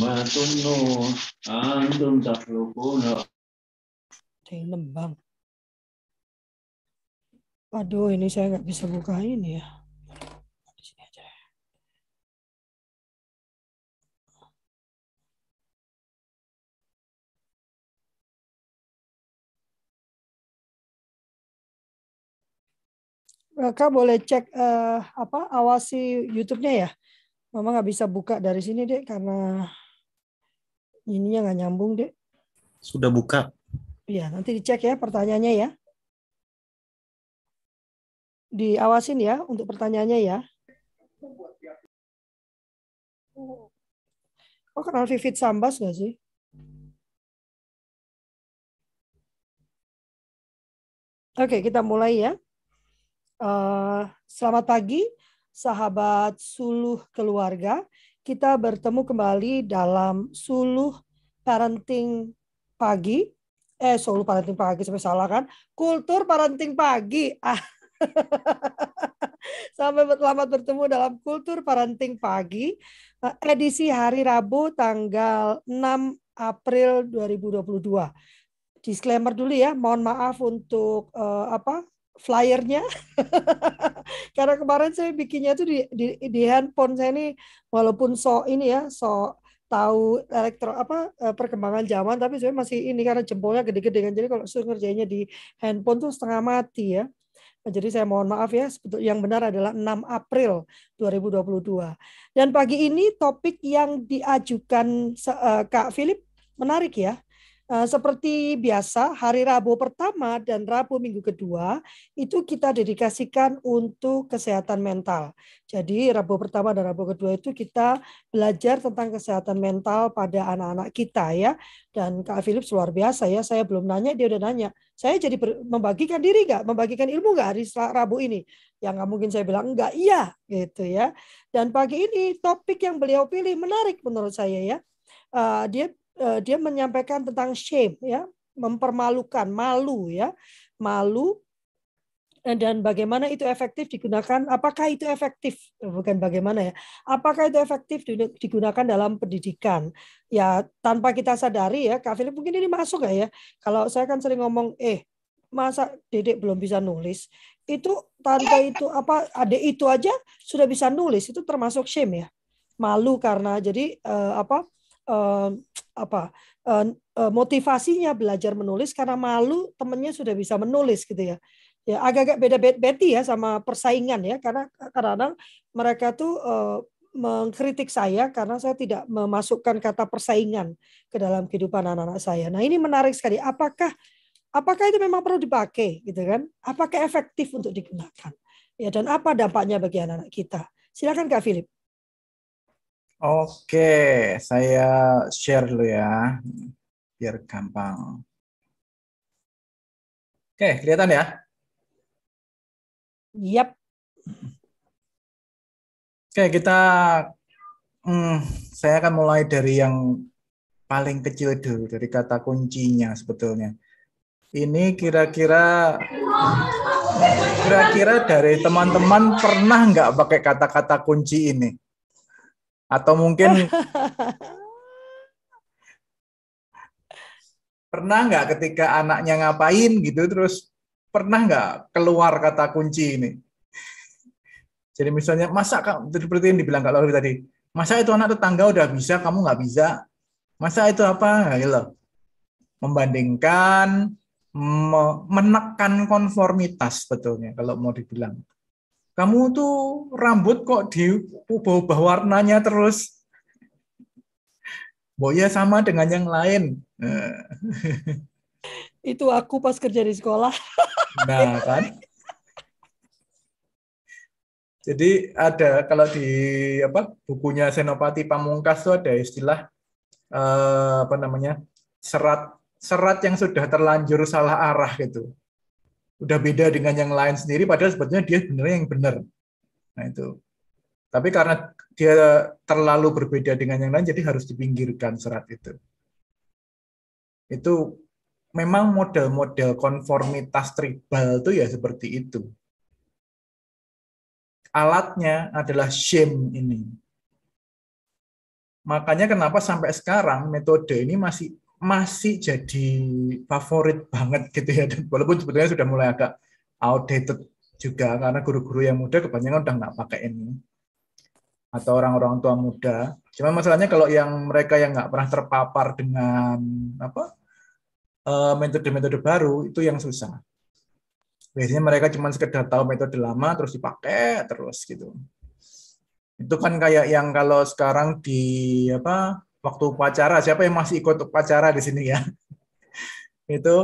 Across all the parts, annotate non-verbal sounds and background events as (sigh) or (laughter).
Matunno antum taklukuna Ada yang nembang. Aduh, ini saya nggak bisa buka ini ya. Di sini aja. Kak boleh cek eh, apa awasi YouTube-nya ya. Mama nggak bisa buka dari sini deh karena ininya nggak nyambung deh. Sudah buka. Iya, nanti dicek ya pertanyaannya ya. Diawasin ya untuk pertanyaannya ya. Oh, kenal Vivit Sambas nggak sih? Oke, kita mulai ya. Eh, selamat pagi, sahabat suluh keluarga. Kita bertemu kembali dalam suluh parenting pagi. Eh, suluh parenting pagi sampai salah kan? Kultur parenting pagi. Ah. (laughs) Sampai selamat bertemu dalam Kultur Parenting Pagi, eh, edisi hari Rabu tanggal 6 April 2022. Disclaimer dulu ya, mohon maaf untuk uh, apa flyernya (laughs) karena kemarin saya bikinnya tuh di, di, di handphone saya ini walaupun so ini ya so tahu elektro apa eh, perkembangan zaman tapi saya masih ini karena jempolnya gede-gede kan jadi kalau suruh ngerjainnya di handphone tuh setengah mati ya jadi saya mohon maaf ya, yang benar adalah 6 April 2022. Dan pagi ini topik yang diajukan eh, Kak Philip menarik ya. Eh, seperti biasa, hari Rabu pertama dan Rabu minggu kedua itu kita dedikasikan untuk kesehatan mental. Jadi Rabu pertama dan Rabu kedua itu kita belajar tentang kesehatan mental pada anak-anak kita ya. Dan Kak Philip luar biasa ya, saya belum nanya, dia udah nanya. Saya jadi membagikan diri nggak, membagikan ilmu nggak hari Rabu ini? Yang nggak mungkin saya bilang enggak, iya gitu ya. Dan pagi ini topik yang beliau pilih menarik menurut saya ya. Uh, dia dia menyampaikan tentang shame ya, mempermalukan, malu ya, malu dan bagaimana itu efektif digunakan apakah itu efektif? Bukan bagaimana ya. Apakah itu efektif digunakan dalam pendidikan? Ya tanpa kita sadari ya Kak Philip mungkin ini masuk ya? Kalau saya kan sering ngomong eh masa dedek belum bisa nulis? Itu tante itu apa adik itu aja sudah bisa nulis itu termasuk shame ya. Malu karena jadi uh, apa apa motivasinya belajar menulis karena malu temennya sudah bisa menulis gitu ya ya agak-agak beda beti ya sama persaingan ya karena kadang-kadang mereka tuh uh, mengkritik saya karena saya tidak memasukkan kata persaingan ke dalam kehidupan anak-anak saya. Nah ini menarik sekali. Apakah apakah itu memang perlu dipakai gitu kan? Apakah efektif untuk digunakan? Ya dan apa dampaknya bagi anak-anak kita? Silakan Kak Philip. Oke, saya share dulu ya, biar gampang. Oke, kelihatan ya? Yap. Oke, kita, hmm, saya akan mulai dari yang paling kecil dulu, dari kata kuncinya sebetulnya. Ini kira-kira, kira-kira dari teman-teman pernah nggak pakai kata-kata kunci ini? Atau mungkin (laughs) pernah nggak ketika anaknya ngapain gitu terus pernah nggak keluar kata kunci ini? Jadi misalnya masa seperti yang dibilang Kak Lauri tadi, masa itu anak tetangga udah bisa, kamu nggak bisa? Masa itu apa? Ya loh. Membandingkan, menekan konformitas betulnya kalau mau dibilang kamu tuh rambut kok diubah-ubah warnanya terus. Boya sama dengan yang lain. Itu aku pas kerja di sekolah. Nah, (laughs) kan? Jadi ada kalau di apa bukunya Senopati Pamungkas itu ada istilah eh, apa namanya serat serat yang sudah terlanjur salah arah gitu udah beda dengan yang lain sendiri padahal sebetulnya dia sebenarnya yang benar. Nah itu. Tapi karena dia terlalu berbeda dengan yang lain jadi harus dipinggirkan serat itu. Itu memang model-model konformitas tribal itu ya seperti itu. Alatnya adalah shame ini. Makanya kenapa sampai sekarang metode ini masih masih jadi favorit banget gitu ya. Walaupun sebetulnya sudah mulai agak outdated juga karena guru-guru yang muda kebanyakan udah nggak pakai ini atau orang-orang tua muda. Cuma masalahnya kalau yang mereka yang nggak pernah terpapar dengan apa eh, metode-metode baru itu yang susah. Biasanya mereka cuma sekedar tahu metode lama terus dipakai terus gitu. Itu kan kayak yang kalau sekarang di apa waktu upacara siapa yang masih ikut upacara di sini ya? (laughs) itu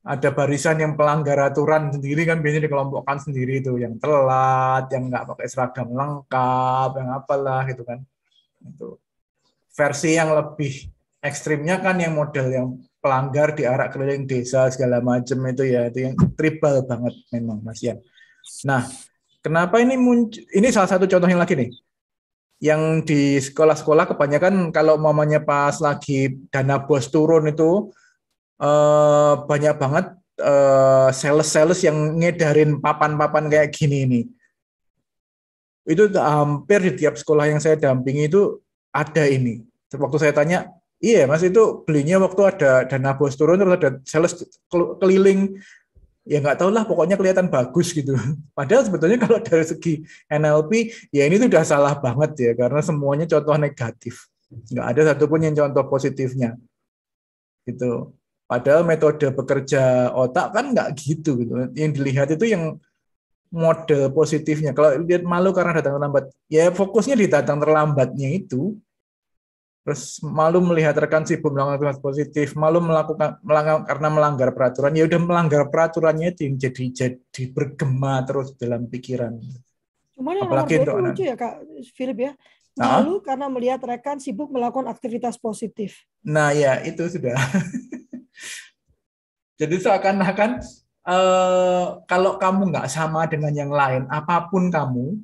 ada barisan yang pelanggar aturan sendiri kan biasanya dikelompokkan sendiri itu yang telat, yang nggak pakai seragam lengkap, yang apalah gitu kan. Itu versi yang lebih ekstrimnya kan yang model yang pelanggar di arah keliling desa segala macam itu ya itu yang tribal banget memang Mas Yan. Nah, Kenapa ini muncul? Ini salah satu contohnya lagi nih. Yang di sekolah-sekolah kebanyakan kalau mamanya pas lagi dana bos turun itu eh, banyak banget eh, sales-sales yang ngedarin papan-papan kayak gini ini. Itu hampir di tiap sekolah yang saya dampingi itu ada ini. Waktu saya tanya, iya mas itu belinya waktu ada dana bos turun terus ada sales keliling ya nggak tahu lah pokoknya kelihatan bagus gitu. (laughs) Padahal sebetulnya kalau dari segi NLP ya ini tuh udah salah banget ya karena semuanya contoh negatif. Nggak ada satupun yang contoh positifnya. Gitu. Padahal metode bekerja otak kan nggak gitu gitu. Yang dilihat itu yang model positifnya. Kalau lihat malu karena datang terlambat, ya fokusnya di datang terlambatnya itu terus malu melihat rekan sibuk melakukan aktivitas positif, malu melakukan melanggar, karena melanggar peraturan, ya udah melanggar peraturannya itu yang jadi jadi bergema terus dalam pikiran. Cuman yang Apalagi nomor lucu ya Kak Philip ya, malu nah? karena melihat rekan sibuk melakukan aktivitas positif. Nah ya itu sudah. (laughs) jadi seakan-akan eh, kalau kamu nggak sama dengan yang lain, apa pun kamu,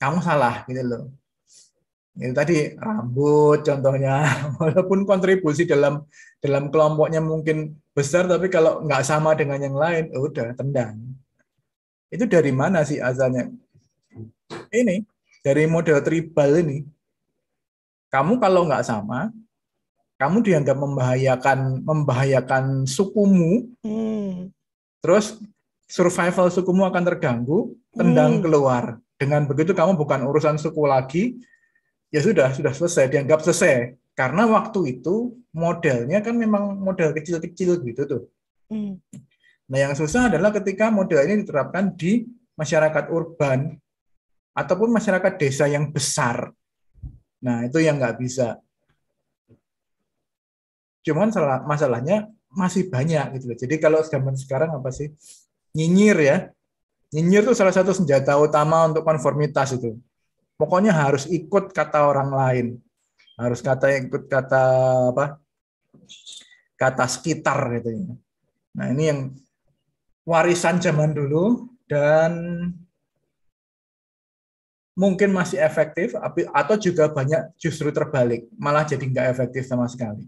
kamu salah gitu loh itu tadi rambut contohnya. (laughs) Walaupun kontribusi dalam dalam kelompoknya mungkin besar tapi kalau nggak sama dengan yang lain oh udah tendang. Itu dari mana sih asalnya? Ini dari model tribal ini. Kamu kalau nggak sama kamu dianggap membahayakan membahayakan sukumu. Hmm. terus survival sukumu akan terganggu tendang hmm. keluar. Dengan begitu kamu bukan urusan suku lagi ya sudah sudah selesai dianggap selesai karena waktu itu modelnya kan memang model kecil-kecil gitu tuh. Hmm. Nah yang susah adalah ketika model ini diterapkan di masyarakat urban ataupun masyarakat desa yang besar. Nah itu yang nggak bisa. Cuman masalahnya masih banyak gitu. Jadi kalau zaman sekarang apa sih nyinyir ya? Nyinyir itu salah satu senjata utama untuk konformitas itu. Pokoknya harus ikut kata orang lain. Harus kata ikut kata apa? Kata sekitar gitu ya. Nah, ini yang warisan zaman dulu dan mungkin masih efektif atau juga banyak justru terbalik, malah jadi nggak efektif sama sekali.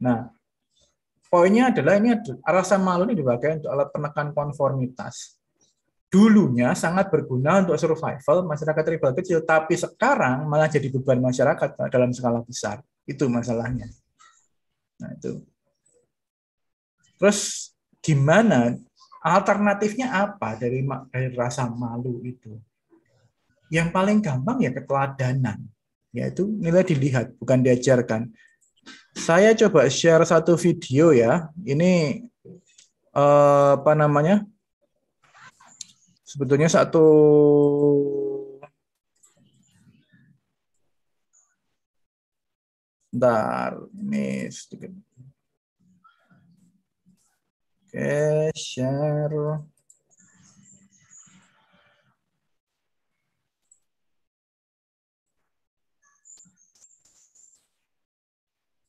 Nah, poinnya adalah ini rasa malu ini dipakai untuk alat penekan konformitas dulunya sangat berguna untuk survival masyarakat tribal kecil, tapi sekarang malah jadi beban masyarakat dalam skala besar. Itu masalahnya. Nah, itu. Terus gimana alternatifnya apa dari dari rasa malu itu? Yang paling gampang ya keteladanan, yaitu nilai dilihat bukan diajarkan. Saya coba share satu video ya. Ini eh, apa namanya? Sebetulnya satu Bentar, ini sedikit. Oke, share.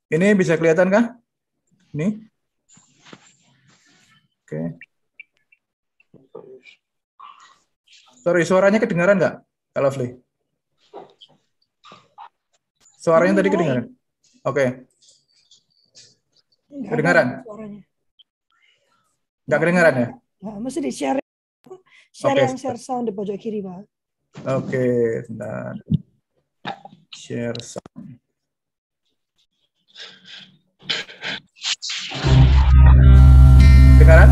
Ini bisa kelihatan kah? Ini. Oke. Sorry, suaranya kedengaran nggak, Kak Lovely? Suaranya tadi kedengaran? Oke. Okay. Kedengaran? Nggak kedengaran ya? Nah, mesti di share. Okay. yang share sound di pojok kiri, Pak. Oke, okay, sebentar. Share sound. Dengaran?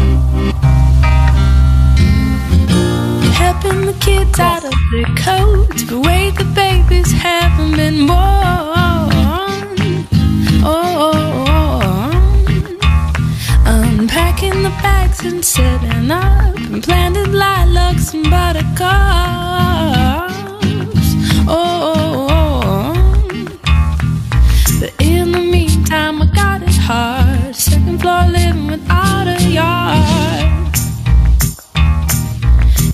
Helping the kids out of their coats, the way the babies haven't been born. Oh, unpacking the bags and setting up, and planted lilacs and buttercups. Oh, but in the meantime, I got it hard. Second floor living without a yard.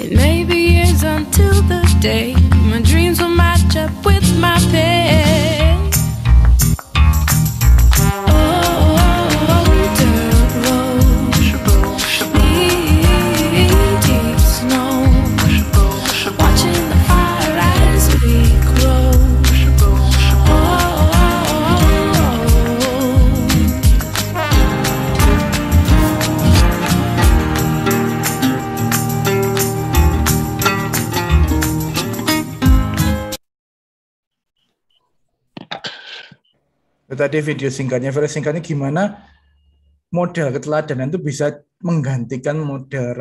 It may be years until the day my dreams will match up with my pay. Tadi video singkatnya, video singkatnya gimana model keteladanan itu bisa menggantikan model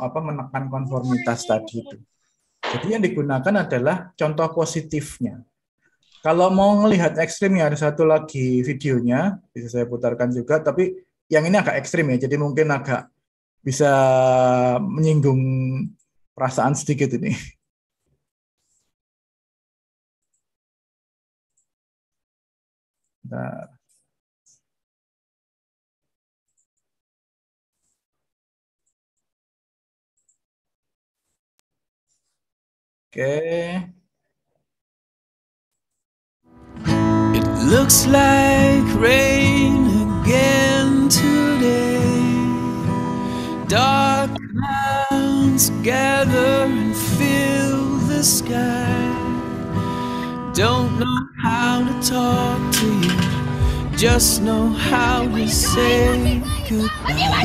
apa menekan konformitas tadi itu. Jadi yang digunakan adalah contoh positifnya. Kalau mau melihat ekstrimnya ada satu lagi videonya bisa saya putarkan juga, tapi yang ini agak ekstrim ya, jadi mungkin agak bisa menyinggung perasaan sedikit ini. Bentar. Oke. It looks like rain again today. Dark clouds gather and fill the sky. Don't know how to talk to you, just know how to say goodbye.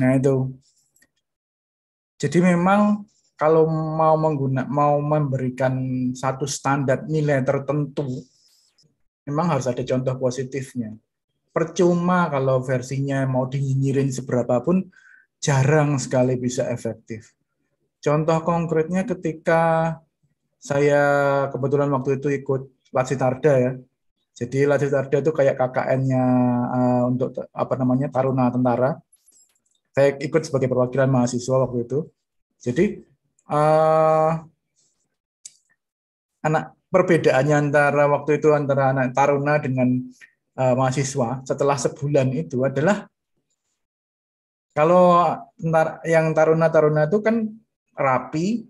Nah itu. Jadi memang kalau mau mengguna mau memberikan satu standar nilai tertentu, memang harus ada contoh positifnya. Percuma kalau versinya mau dinyinyirin seberapa pun jarang sekali bisa efektif. Contoh konkretnya ketika saya kebetulan waktu itu ikut Latsitarda ya. Jadi Latsitarda itu kayak KKN-nya eh, untuk apa namanya Taruna Tentara saya ikut sebagai perwakilan mahasiswa waktu itu. Jadi eh, anak perbedaannya antara waktu itu antara anak taruna dengan eh, mahasiswa setelah sebulan itu adalah kalau yang taruna-taruna itu kan rapi,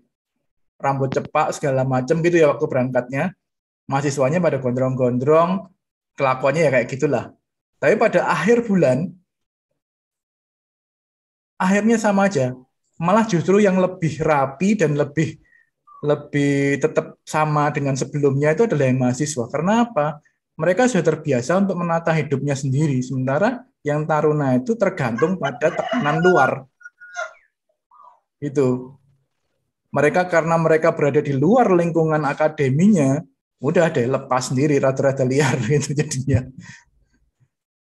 rambut cepak segala macam gitu ya waktu berangkatnya. Mahasiswanya pada gondrong-gondrong, kelakuannya ya kayak gitulah. Tapi pada akhir bulan akhirnya sama aja. Malah justru yang lebih rapi dan lebih lebih tetap sama dengan sebelumnya itu adalah yang mahasiswa. Karena apa? Mereka sudah terbiasa untuk menata hidupnya sendiri. Sementara yang taruna itu tergantung pada tekanan luar. Itu. Mereka karena mereka berada di luar lingkungan akademinya, udah deh lepas sendiri rata-rata liar (laughs) gitu jadinya.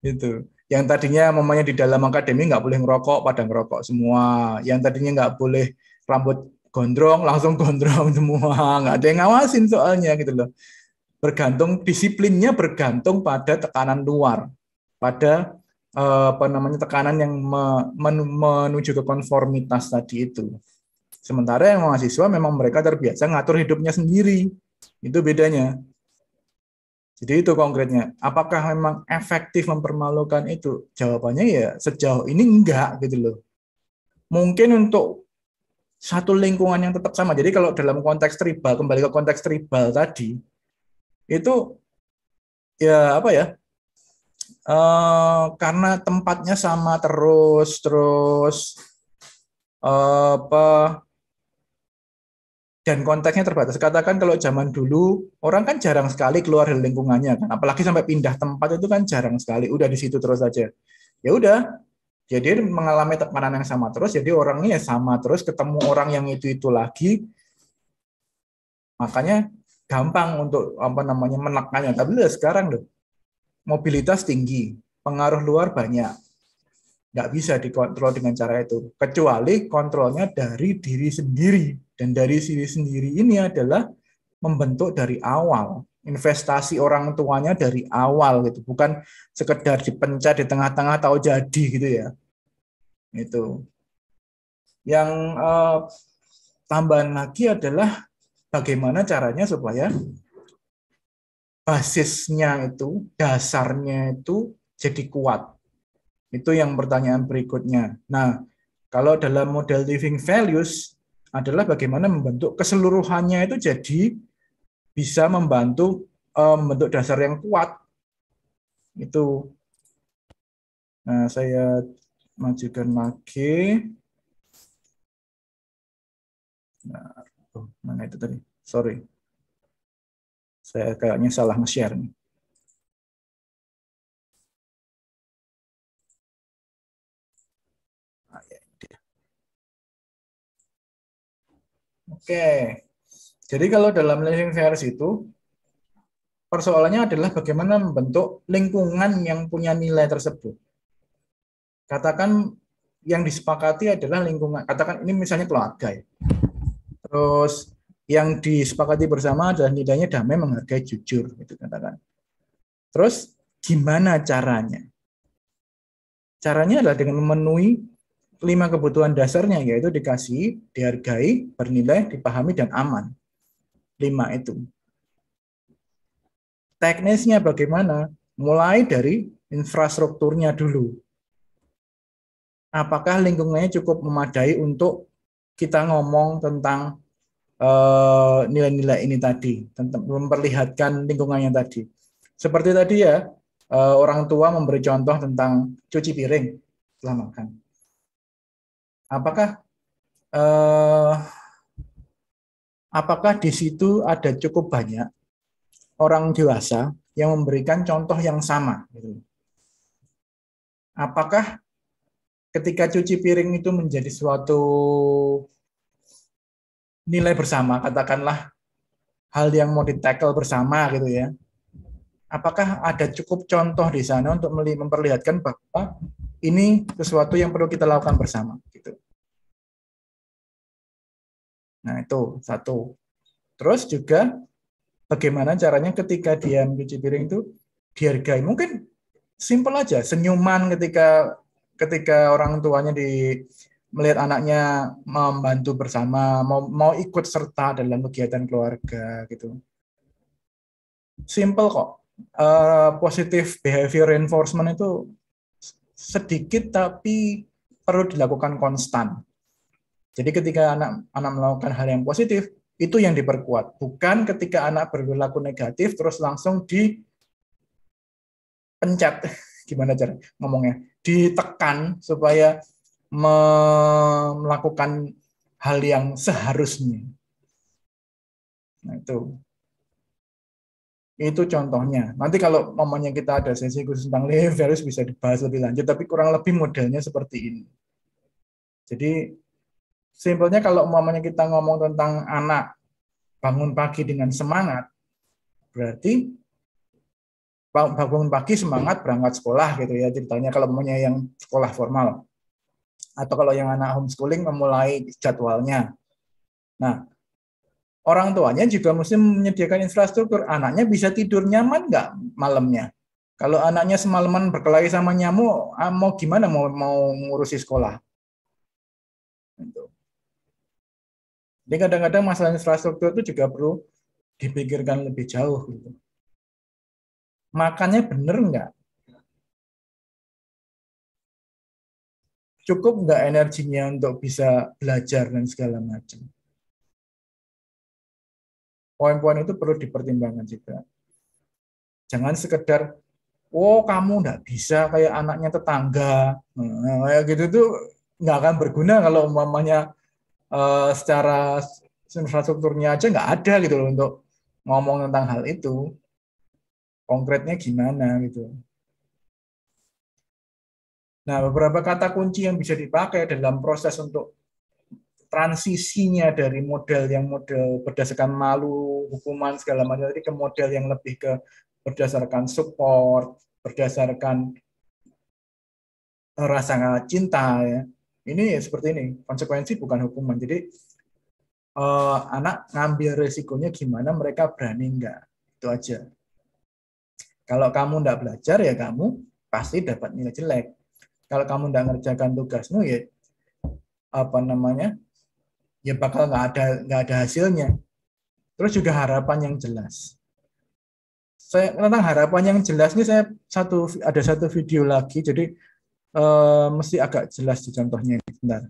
Itu yang tadinya mamanya di dalam akademi nggak boleh ngerokok pada ngerokok semua. Yang tadinya nggak boleh rambut gondrong langsung gondrong (laughs) semua. Nggak ada yang ngawasin soalnya gitu loh. Bergantung disiplinnya bergantung pada tekanan luar. Pada eh, apa namanya tekanan yang me- men- menuju ke konformitas tadi itu. Sementara yang mahasiswa memang mereka terbiasa ngatur hidupnya sendiri. Itu bedanya Jadi itu konkretnya. Apakah memang efektif mempermalukan itu? Jawabannya ya sejauh ini enggak gitu loh. Mungkin untuk satu lingkungan yang tetap sama. Jadi kalau dalam konteks tribal, kembali ke konteks tribal tadi, itu ya apa ya? Eh, karena tempatnya sama terus, terus eh, apa dan konteksnya terbatas. Katakan kalau zaman dulu orang kan jarang sekali keluar dari lingkungannya kan, apalagi sampai pindah tempat itu kan jarang sekali. Udah di situ terus aja. Ya udah, jadi mengalami tekanan yang sama terus, jadi orangnya ya sama terus, ketemu orang yang itu itu lagi, makanya gampang untuk apa namanya menekannya. Tapi lihat sekarang loh, mobilitas tinggi, pengaruh luar banyak, nggak bisa dikontrol dengan cara itu, kecuali kontrolnya dari diri sendiri dan dari diri sendiri ini adalah membentuk dari awal. Investasi orang tuanya dari awal gitu. Bukan sekedar dipencet di tengah-tengah tahu jadi gitu ya. Itu. Yang eh, tambahan lagi adalah bagaimana caranya supaya basisnya itu dasarnya itu jadi kuat. Itu yang pertanyaan berikutnya. Nah kalau dalam model living values adalah bagaimana membentuk keseluruhannya itu jadi bisa membantu um, membentuk dasar yang kuat. Itu. Nah, saya majukan lagi. Nah, oh, mana itu tadi? Sorry. Saya kayaknya salah nge-share nih. Oke. Jadi kalau dalam living versi itu persoalannya adalah bagaimana membentuk lingkungan yang punya nilai tersebut. Katakan yang disepakati adalah lingkungan, katakan ini misalnya keluarga ya. Terus yang disepakati bersama adalah nilainya damai, menghargai, jujur, gitu katakan. Terus gimana caranya? Caranya adalah dengan memenuhi lima kebutuhan dasarnya yaitu dikasih, dihargai, bernilai, dipahami, dan aman. Lima itu. Teknisnya bagaimana? Mulai dari infrastrukturnya dulu. Apakah lingkungannya cukup memadai untuk kita ngomong tentang eh, nilai-nilai uh, ini tadi, tentang memperlihatkan lingkungannya tadi. Seperti tadi ya, uh, orang tua memberi contoh tentang cuci piring setelah makan apakah eh, apakah di situ ada cukup banyak orang dewasa yang memberikan contoh yang sama? Gitu. Apakah ketika cuci piring itu menjadi suatu nilai bersama, katakanlah hal yang mau ditackle bersama gitu ya. Apakah ada cukup contoh di sana untuk memperlihatkan bahwa ini sesuatu yang perlu kita lakukan bersama gitu. Nah, itu satu. Terus juga bagaimana caranya ketika dia mencuci piring itu dihargai. Mungkin simpel aja, senyuman ketika ketika orang tuanya di melihat anaknya membantu bersama, mau mau ikut serta dalam kegiatan keluarga gitu. Simple kok. Uh, positif behavior reinforcement itu sedikit tapi perlu dilakukan konstan. Jadi ketika anak anak melakukan hal yang positif, itu yang diperkuat. Bukan ketika anak berlaku negatif terus langsung dipencet. (laughs) Gimana cara ngomongnya? Ditekan supaya melakukan hal yang seharusnya. Nah, itu. Itu contohnya. Nanti kalau momennya kita ada sesi khusus tentang virus bisa dibahas lebih lanjut, tapi kurang lebih modelnya seperti ini. Jadi simpelnya kalau umpamanya kita ngomong tentang anak bangun pagi dengan semangat, berarti bangun pagi semangat berangkat sekolah gitu ya ceritanya kalau umpamanya yang sekolah formal. Atau kalau yang anak homeschooling memulai jadwalnya. Nah, orang tuanya juga mesti menyediakan infrastruktur. Anaknya bisa tidur nyaman nggak malamnya? Kalau anaknya semalaman berkelahi sama nyamuk, ah, mau gimana mau mau ngurusi sekolah? Gitu. Jadi kadang-kadang masalah infrastruktur itu juga perlu dipikirkan lebih jauh. Gitu. makannya bener nggak? Cukup nggak energinya untuk bisa belajar dan segala macam? Poin-poin itu perlu dipertimbangkan juga. Jangan sekedar, oh kamu nggak bisa kayak anaknya tetangga. Nah, kayak gitu tuh nggak akan berguna kalau umpamanya eh, secara infrastrukturnya aja nggak ada gitu loh untuk ngomong tentang hal itu. Konkretnya gimana gitu. Nah, beberapa kata kunci yang bisa dipakai dalam proses untuk transisinya dari model yang model berdasarkan malu, hukuman segala macam tadi ke model yang lebih ke berdasarkan support, berdasarkan rasa cinta ya. Ini seperti ini, konsekuensi bukan hukuman. Jadi eh, anak ngambil resikonya gimana mereka berani enggak. Itu aja. Kalau kamu enggak belajar ya kamu pasti dapat nilai jelek. Kalau kamu enggak ngerjakan tugasmu ya apa namanya? Ya bakal nggak ada nggak ada hasilnya. Terus juga harapan yang jelas. Saya tentang harapan yang jelas ini saya satu ada satu video lagi jadi eh, mesti agak jelas di contohnya. Bentar.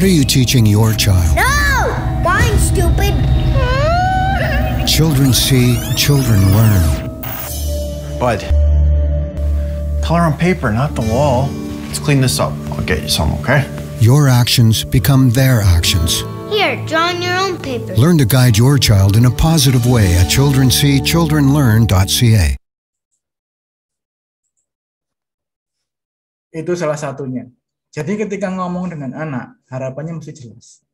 What are you teaching your child? No! Dying stupid. Children see, children learn. Bud, color on paper, not the wall. Let's clean this up. I'll get you some, okay? Your actions become their actions. Here, draw on your own paper. Learn to guide your child in a positive way at childrenseechildrenlearn.ca. Itu salah satunya. Jadi ketika ngomong dengan anak, harapannya mesti jelas.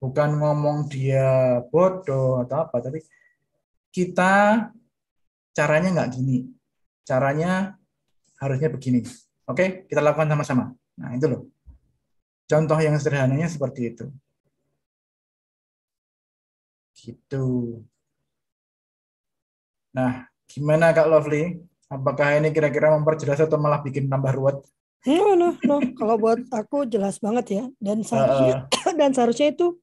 Bukan ngomong dia bodoh atau apa, tapi kita caranya nggak gini. Caranya harusnya begini. Oke, kita lakukan sama-sama. Nah, itu loh. Contoh yang sederhananya seperti itu. Gitu. Nah, gimana Kak Lovely? Apakah ini kira-kira memperjelas atau malah bikin tambah ruwet? No, no, no. Kalau buat aku jelas banget ya. Dan seharusnya, (clears throat) dan seharusnya itu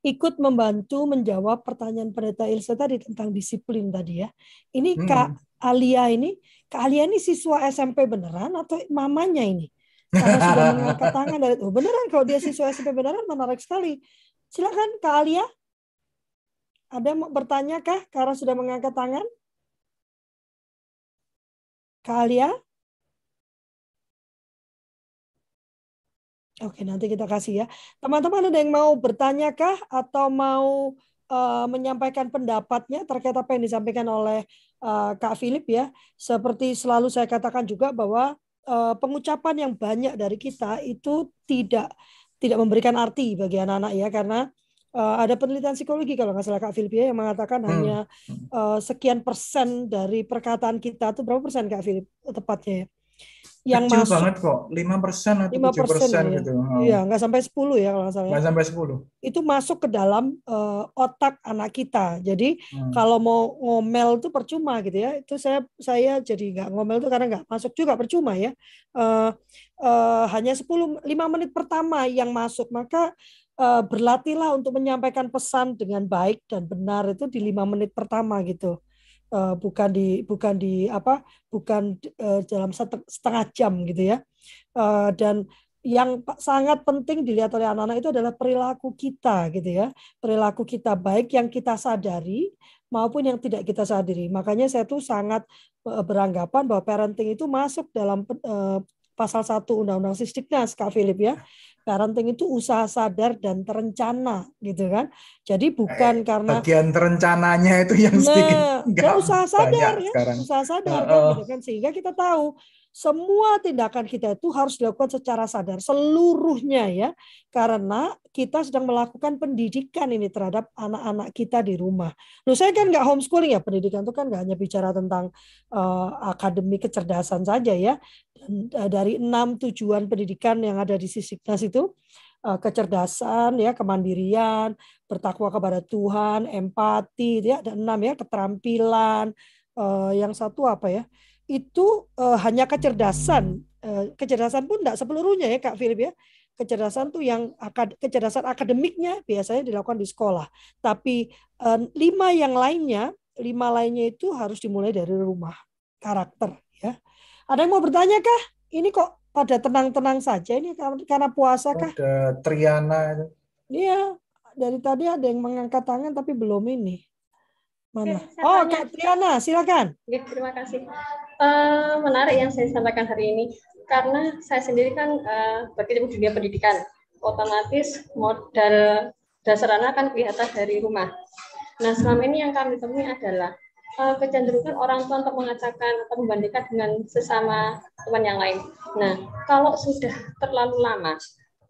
ikut membantu menjawab pertanyaan pendeta Ilsa tadi tentang disiplin tadi ya. Ini Hmm. Kak Alia ini, Kak Alia ini siswa SMP beneran atau mamanya ini? Karena sudah (laughs) mengangkat tangan dari oh beneran kalau dia siswa SMP beneran menarik sekali. Silakan Kak Alia. Ada mau bertanya kah karena sudah mengangkat tangan? Kak Alia? Oke, nanti kita kasih ya. Teman-teman ada yang mau bertanya kah atau mau eh, menyampaikan pendapatnya terkait apa yang disampaikan oleh eh, Kak Philip ya. Seperti selalu saya katakan juga bahwa eh, pengucapan yang banyak dari kita itu tidak tidak memberikan arti bagi anak-anak ya karena eh, ada penelitian psikologi kalau nggak salah Kak Philip ya yang mengatakan Hmm. hanya eh, sekian persen dari perkataan kita itu berapa persen Kak Philip tepatnya ya? Yang Kecil masuk banget kok, 5% atau 5% 7% ya. gitu. Oh. Iya, nggak sampai 10 ya kalau nggak salah. ya. Nggak sampai 10. Itu masuk ke dalam eh, otak anak kita. Jadi Hmm. kalau mau ngomel itu percuma gitu ya. Itu saya saya jadi nggak ngomel itu karena nggak masuk juga percuma ya. Eh, eh, hanya 10 5 menit pertama yang masuk maka eh, berlatihlah untuk menyampaikan pesan dengan baik dan benar itu di lima menit pertama gitu. Eh, bukan di bukan di apa bukan eh, dalam sete- setengah jam gitu ya. Eh, dan yang sangat penting dilihat oleh anak-anak itu adalah perilaku kita gitu ya. Perilaku kita baik yang kita sadari maupun yang tidak kita sadari. Makanya saya tuh sangat beranggapan bahwa parenting itu masuk dalam pasal 1 Undang-Undang Sisdiknas Kak Philip ya. Parenting itu usaha sadar dan terencana gitu kan. Jadi bukan karena Bagian terencananya itu yang sedikit Nah, nggak dan usaha sadar ya, sekarang. usaha sadar kan Heeh. gitu kan sehingga kita tahu semua tindakan kita itu harus dilakukan secara sadar seluruhnya ya. Karena kita sedang melakukan pendidikan ini terhadap anak-anak kita di rumah. Loh saya kan nggak homeschooling ya. Pendidikan itu kan nggak hanya bicara tentang uh, akademi kecerdasan saja ya. Dan, uh, dari enam tujuan pendidikan yang ada di Sisiknas itu uh, kecerdasan ya kemandirian bertakwa kepada Tuhan empati ya. Dan enam ya keterampilan. Uh, yang satu apa ya itu uh, hanya kecerdasan. Uh, kecerdasan pun tidak sepeluruhnya ya Kak Philip ya. Kecerdasan tuh yang akad, kecerdasan akademiknya biasanya dilakukan di sekolah. Tapi uh, lima yang lainnya, lima lainnya itu harus dimulai dari rumah. Karakter ya. Ada yang mau bertanya kah? Ini kok pada tenang-tenang saja ini karena puasa kah? Ada Triana. Iya, dari tadi ada yang mengangkat tangan tapi belum ini. Mana? Oke, oh, Kak Triana, silakan. Oke, terima kasih. Uh, menarik yang saya sampaikan hari ini karena saya sendiri kan uh, berkecimpung dunia pendidikan, otomatis modal dasar anak kan kelihatan dari rumah. Nah, selama ini yang kami temui adalah uh, kecenderungan orang tua untuk mengatakan atau membandingkan dengan sesama teman yang lain. Nah, kalau sudah terlalu lama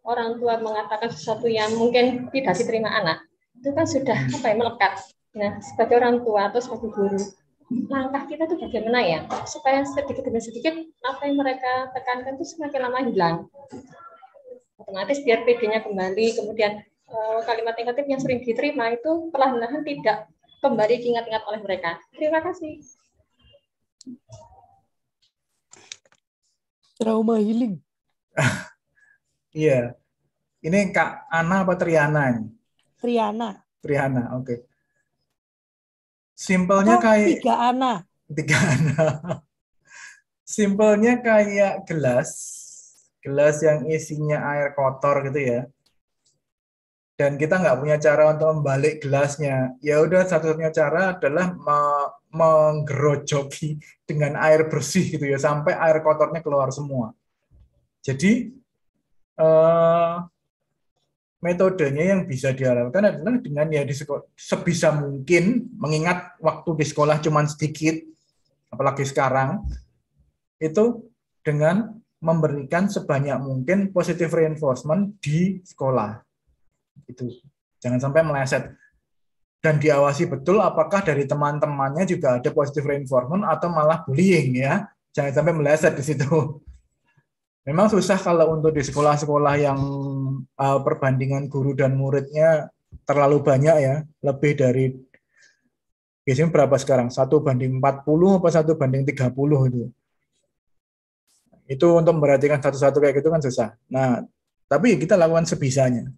orang tua mengatakan sesuatu yang mungkin tidak diterima anak, itu kan sudah apa ya melekat Nah, sebagai orang tua atau sebagai guru, langkah kita tuh bagaimana ya supaya sedikit demi sedikit apa yang mereka tekankan itu semakin lama hilang. Otomatis biar PD-nya kembali, kemudian eh, kalimat negatif yang sering diterima itu perlahan-lahan tidak kembali diingat-ingat oleh mereka. Terima kasih. Trauma healing. (laughs) Iya. Ini Kak Ana apa Triana ini? Triana. Triana, oke. Okay. Simpelnya oh, kayak tiga anak. Tiga anak. Simpelnya kayak gelas, gelas yang isinya air kotor gitu ya. Dan kita nggak punya cara untuk membalik gelasnya. Ya udah satu-satunya cara adalah me menggerojoki dengan air bersih gitu ya sampai air kotornya keluar semua. Jadi eh, metodenya yang bisa diharapkan adalah dengan ya di sekolah, sebisa mungkin mengingat waktu di sekolah cuma sedikit apalagi sekarang itu dengan memberikan sebanyak mungkin positive reinforcement di sekolah. Itu jangan sampai meleset. Dan diawasi betul apakah dari teman-temannya juga ada positive reinforcement atau malah bullying ya. Jangan sampai meleset di situ Memang susah kalau untuk di sekolah-sekolah yang uh, perbandingan guru dan muridnya terlalu banyak ya, lebih dari biasanya berapa sekarang? Satu banding 40 apa satu banding 30 itu. Itu untuk memperhatikan satu-satu kayak gitu kan susah. Nah, tapi kita lakukan sebisanya.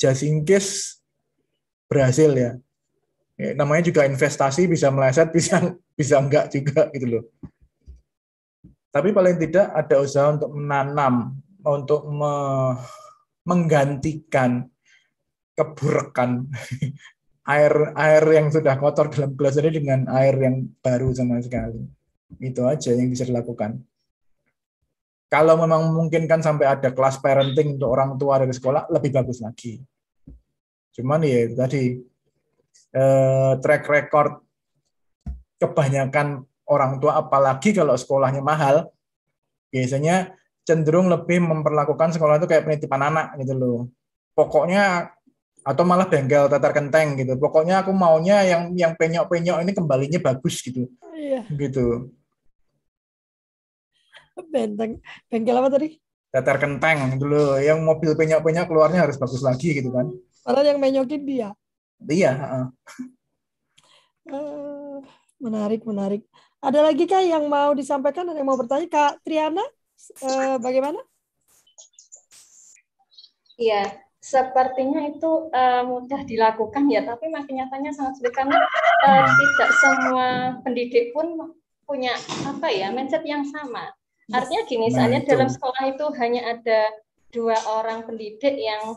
Just in case berhasil ya. ya namanya juga investasi bisa meleset, (laughs) bisa bisa enggak juga gitu loh. Tapi paling tidak ada usaha untuk menanam, untuk me menggantikan keburukan (laughs) air air yang sudah kotor dalam gelas ini dengan air yang baru sama sekali. Itu aja yang bisa dilakukan. Kalau memang memungkinkan sampai ada kelas parenting untuk orang tua dari sekolah, lebih bagus lagi. Cuman ya tadi eh, track record kebanyakan orang tua apalagi kalau sekolahnya mahal biasanya cenderung lebih memperlakukan sekolah itu kayak penitipan anak gitu loh. Pokoknya atau malah bengkel tetar kenteng gitu. Pokoknya aku maunya yang yang penyok-penyok ini kembalinya bagus gitu. Iya. gitu. Benteng bengkel apa tadi? Tetar kenteng gitu loh. Yang mobil penyok-penyok keluarnya harus bagus lagi gitu kan. Padahal yang menyokin dia. Iya uh. Uh, menarik menarik ada lagi kah yang mau disampaikan? Ada yang mau bertanya? Kak Triana, eh, bagaimana? Iya, sepertinya itu uh, mudah dilakukan ya, tapi makin nyatanya sangat sulit karena uh, tidak semua pendidik pun punya apa ya mindset yang sama. Artinya gini, misalnya nah, dalam sekolah itu hanya ada dua orang pendidik yang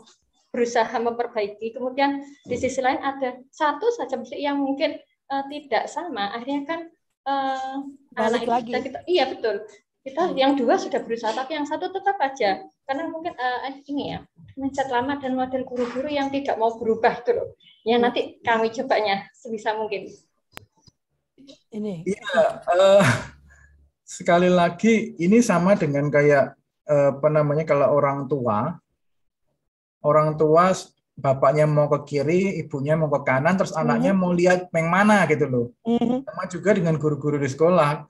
berusaha memperbaiki, kemudian di sisi lain ada satu saja yang mungkin uh, tidak sama. Akhirnya kan uh, balik lagi. Kita, kita, iya betul. Kita hmm. yang dua sudah berusaha, tapi yang satu tetap aja karena mungkin uh, ini ya mindset lama dan model guru-guru yang tidak mau berubah itu loh. Yang nanti kami cobanya sebisa mungkin. Ini. Iya. Uh, sekali lagi ini sama dengan kayak eh, apa namanya kalau orang tua orang tua bapaknya mau ke kiri, ibunya mau ke kanan, terus anaknya Mhm. mau lihat yang mana gitu loh. Mhm. Sama juga dengan guru-guru di sekolah.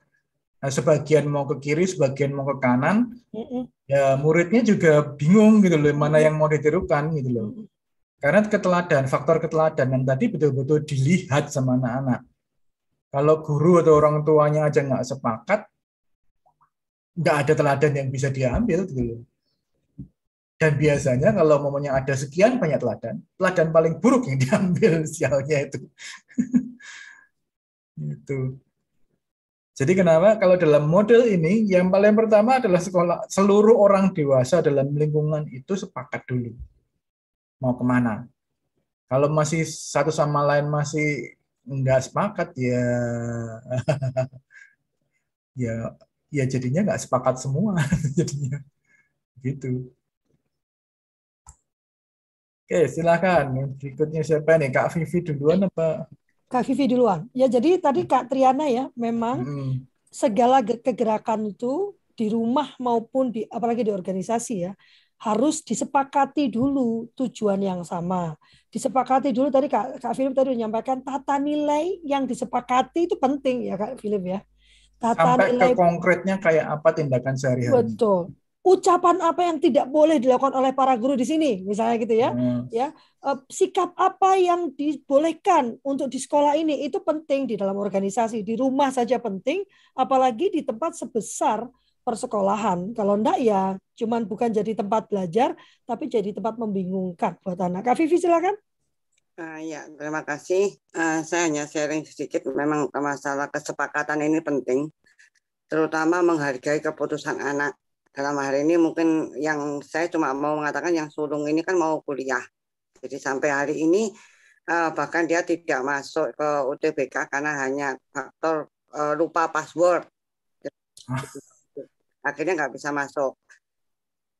Nah, sebagian mau ke kiri, sebagian mau ke kanan, Mhm. ya muridnya juga bingung gitu loh, mana yang mau ditirukan gitu loh. Karena keteladan, faktor keteladanan tadi betul-betul dilihat sama anak-anak. Kalau guru atau orang tuanya aja nggak sepakat, nggak ada teladan yang bisa diambil gitu loh. Dan biasanya kalau momennya ada sekian banyak teladan, teladan paling buruk yang (laughs) diambil sialnya itu. (laughs) itu. Jadi kenapa kalau dalam model ini yang paling pertama adalah sekolah seluruh orang dewasa dalam lingkungan itu sepakat dulu mau ke mana. Kalau masih satu sama lain masih nggak sepakat ya (laughs) ya ya jadinya nggak sepakat semua jadinya gitu. Oke, silakan. Berikutnya siapa nih? Kak Vivi duluan apa? Kak Vivi duluan. Ya jadi tadi Kak Triana ya memang Hmm. segala ge- kegerakan itu di rumah maupun di apalagi di organisasi ya harus disepakati dulu tujuan yang sama. Disepakati dulu tadi Kak, Kak Philip tadi menyampaikan tata nilai yang disepakati itu penting ya Kak Philip ya. Tata Sampai ke nilai konkretnya kayak apa tindakan sehari-hari. betul. Ucapan apa yang tidak boleh dilakukan oleh para guru di sini misalnya gitu ya. Hmm. ya eh, sikap apa yang dibolehkan untuk di sekolah ini itu penting di dalam organisasi di rumah saja penting apalagi di tempat sebesar persekolahan kalau enggak ya cuman bukan jadi tempat belajar tapi jadi tempat membingungkan buat anak Kak Vivi silakan Ah, ya, terima kasih. Ah, saya hanya sharing sedikit. Memang masalah kesepakatan ini penting, terutama menghargai keputusan anak. Dalam hari ini mungkin yang saya cuma mau mengatakan yang sulung ini kan mau kuliah. Jadi sampai hari ini ah, bahkan dia tidak masuk ke UTBK karena hanya faktor eh, lupa password. Akhirnya nggak bisa masuk.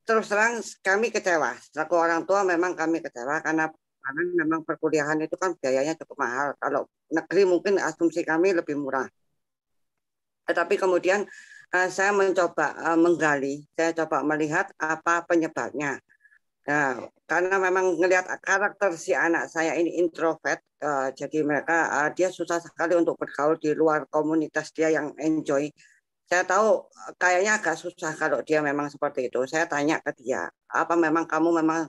Terus terang kami kecewa. Selaku orang tua memang kami kecewa karena karena memang perkuliahan itu kan biayanya cukup mahal. Kalau negeri mungkin asumsi kami lebih murah. Tetapi kemudian eh, saya mencoba eh, menggali, saya coba melihat apa penyebabnya. Nah, karena memang melihat karakter si anak saya ini introvert, eh, jadi mereka eh, dia susah sekali untuk bergaul di luar komunitas dia yang enjoy. Saya tahu eh, kayaknya agak susah kalau dia memang seperti itu. Saya tanya ke dia, apa memang kamu memang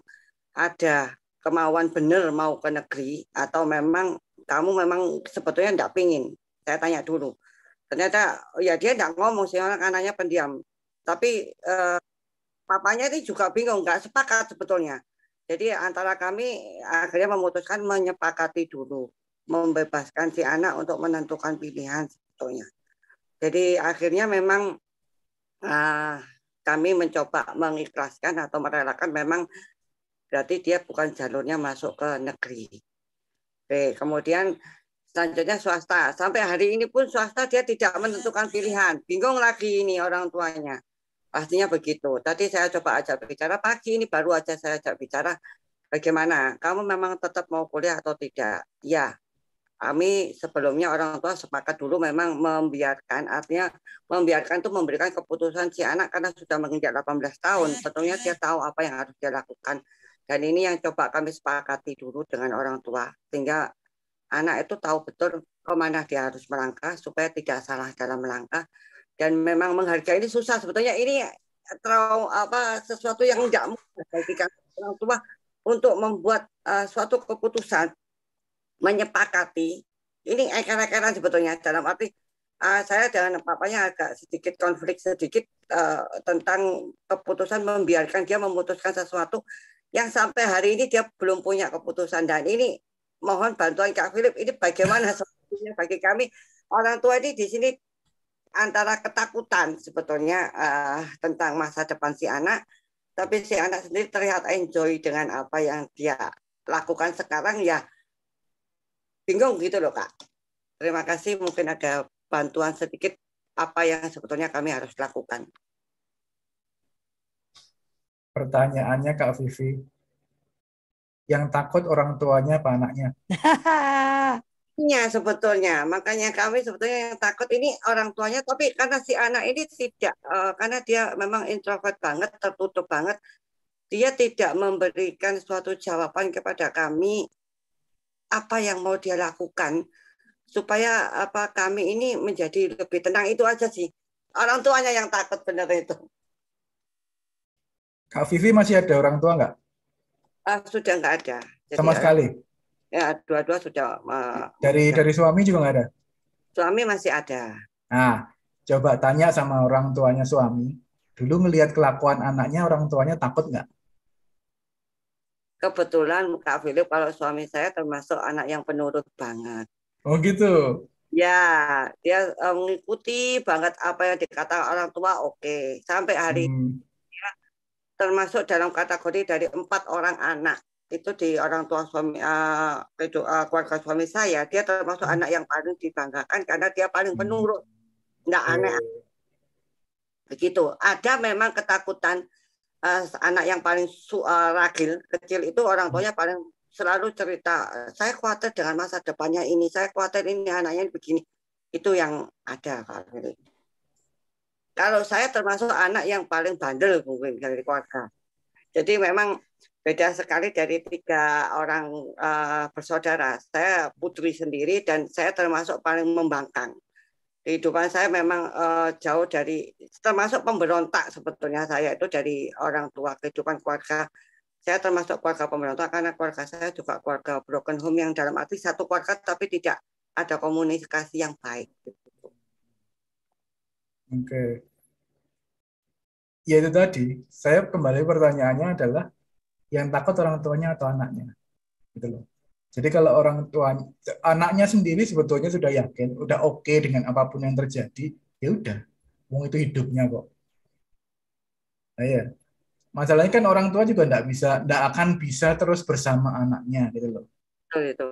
ada kemauan benar mau ke negeri atau memang kamu memang sebetulnya tidak pingin? Saya tanya dulu. Ternyata ya dia tidak ngomong sih orang anaknya pendiam. Tapi eh, papanya ini juga bingung, nggak sepakat sebetulnya. Jadi antara kami akhirnya memutuskan menyepakati dulu, membebaskan si anak untuk menentukan pilihan sebetulnya. Jadi akhirnya memang ah, kami mencoba mengikhlaskan atau merelakan memang berarti dia bukan jalurnya masuk ke negeri. Oke, kemudian selanjutnya swasta. Sampai hari ini pun swasta dia tidak menentukan pilihan. Bingung lagi ini orang tuanya. Pastinya begitu. Tadi saya coba ajak bicara pagi ini baru aja saya ajak bicara bagaimana kamu memang tetap mau kuliah atau tidak? Ya, kami sebelumnya orang tua sepakat dulu memang membiarkan artinya membiarkan itu memberikan keputusan si anak karena sudah menginjak 18 tahun tentunya dia tahu apa yang harus dia lakukan dan ini yang coba kami sepakati dulu dengan orang tua sehingga anak itu tahu betul ke mana dia harus melangkah supaya tidak salah dalam melangkah. Dan memang menghargai ini susah. Sebetulnya ini terlalu apa sesuatu yang tidak mudah bagi orang tua untuk membuat uh, suatu keputusan menyepakati. Ini eker-ekeran sebetulnya. Dalam arti uh, saya dengan papanya agak sedikit konflik sedikit uh, tentang keputusan membiarkan dia memutuskan sesuatu yang sampai hari ini dia belum punya keputusan. Dan ini mohon bantuan Kak Philip. Ini bagaimana sebetulnya bagi kami? Orang tua ini di sini antara ketakutan sebetulnya uh, tentang masa depan si anak. Tapi si anak sendiri terlihat enjoy dengan apa yang dia lakukan sekarang. Ya bingung gitu loh kak. Terima kasih. Mungkin ada bantuan sedikit apa yang sebetulnya kami harus lakukan. Pertanyaannya Kak Vivi, yang takut orang tuanya apa anaknya? Iya sebetulnya, makanya kami sebetulnya yang takut ini orang tuanya, tapi karena si anak ini tidak, eh, karena dia memang introvert banget, tertutup banget, dia tidak memberikan suatu jawaban kepada kami apa yang mau dia lakukan supaya apa kami ini menjadi lebih tenang itu aja sih. Orang tuanya yang takut benar itu. Kak Vivi masih ada orang tua nggak? Ah, sudah nggak ada. Jadi, Sama eh, sekali. Ya, dua-dua sudah. eh, Dari dari suami juga nggak ada. suami masih ada. Nah, coba tanya sama orang tuanya suami. Dulu ngelihat kelakuan anaknya, orang tuanya takut nggak? Kebetulan Kak Philip kalau suami saya termasuk anak yang penurut banget. Oh gitu. Ya, dia eh, mengikuti banget apa yang dikatakan orang tua. Oke, sampai hari Hmm. Termasuk dalam kategori dari empat orang anak itu di orang tua suami eh, itu, eh, keluarga suami saya. Dia termasuk anak yang paling dibanggakan karena dia paling penurut. Nggak aneh begitu. Ada memang ketakutan eh, anak yang paling su- eh, ragil kecil itu orang tuanya paling selalu cerita saya khawatir dengan masa depannya ini saya khawatir ini anaknya begini itu yang ada Firly. Kalau saya termasuk anak yang paling bandel mungkin dari keluarga. Jadi memang beda sekali dari tiga orang eh, bersaudara. Saya putri sendiri dan saya termasuk paling membangkang. Kehidupan saya memang eh, jauh dari termasuk pemberontak sebetulnya saya itu dari orang tua. Kehidupan keluarga saya termasuk keluarga pemberontak karena keluarga saya juga keluarga broken home yang dalam arti satu keluarga tapi tidak ada komunikasi yang baik. Oke. Ya itu tadi, saya kembali pertanyaannya adalah yang takut orang tuanya atau anaknya. Gitu loh. Jadi kalau orang tua anaknya sendiri sebetulnya sudah yakin, udah oke dengan apa pun yang terjadi, ya udah, wong itu hidupnya kok. Nah, ya. Masalahnya kan orang tua juga nggak bisa, nggak akan bisa terus bersama anaknya gitu loh. Betul itu.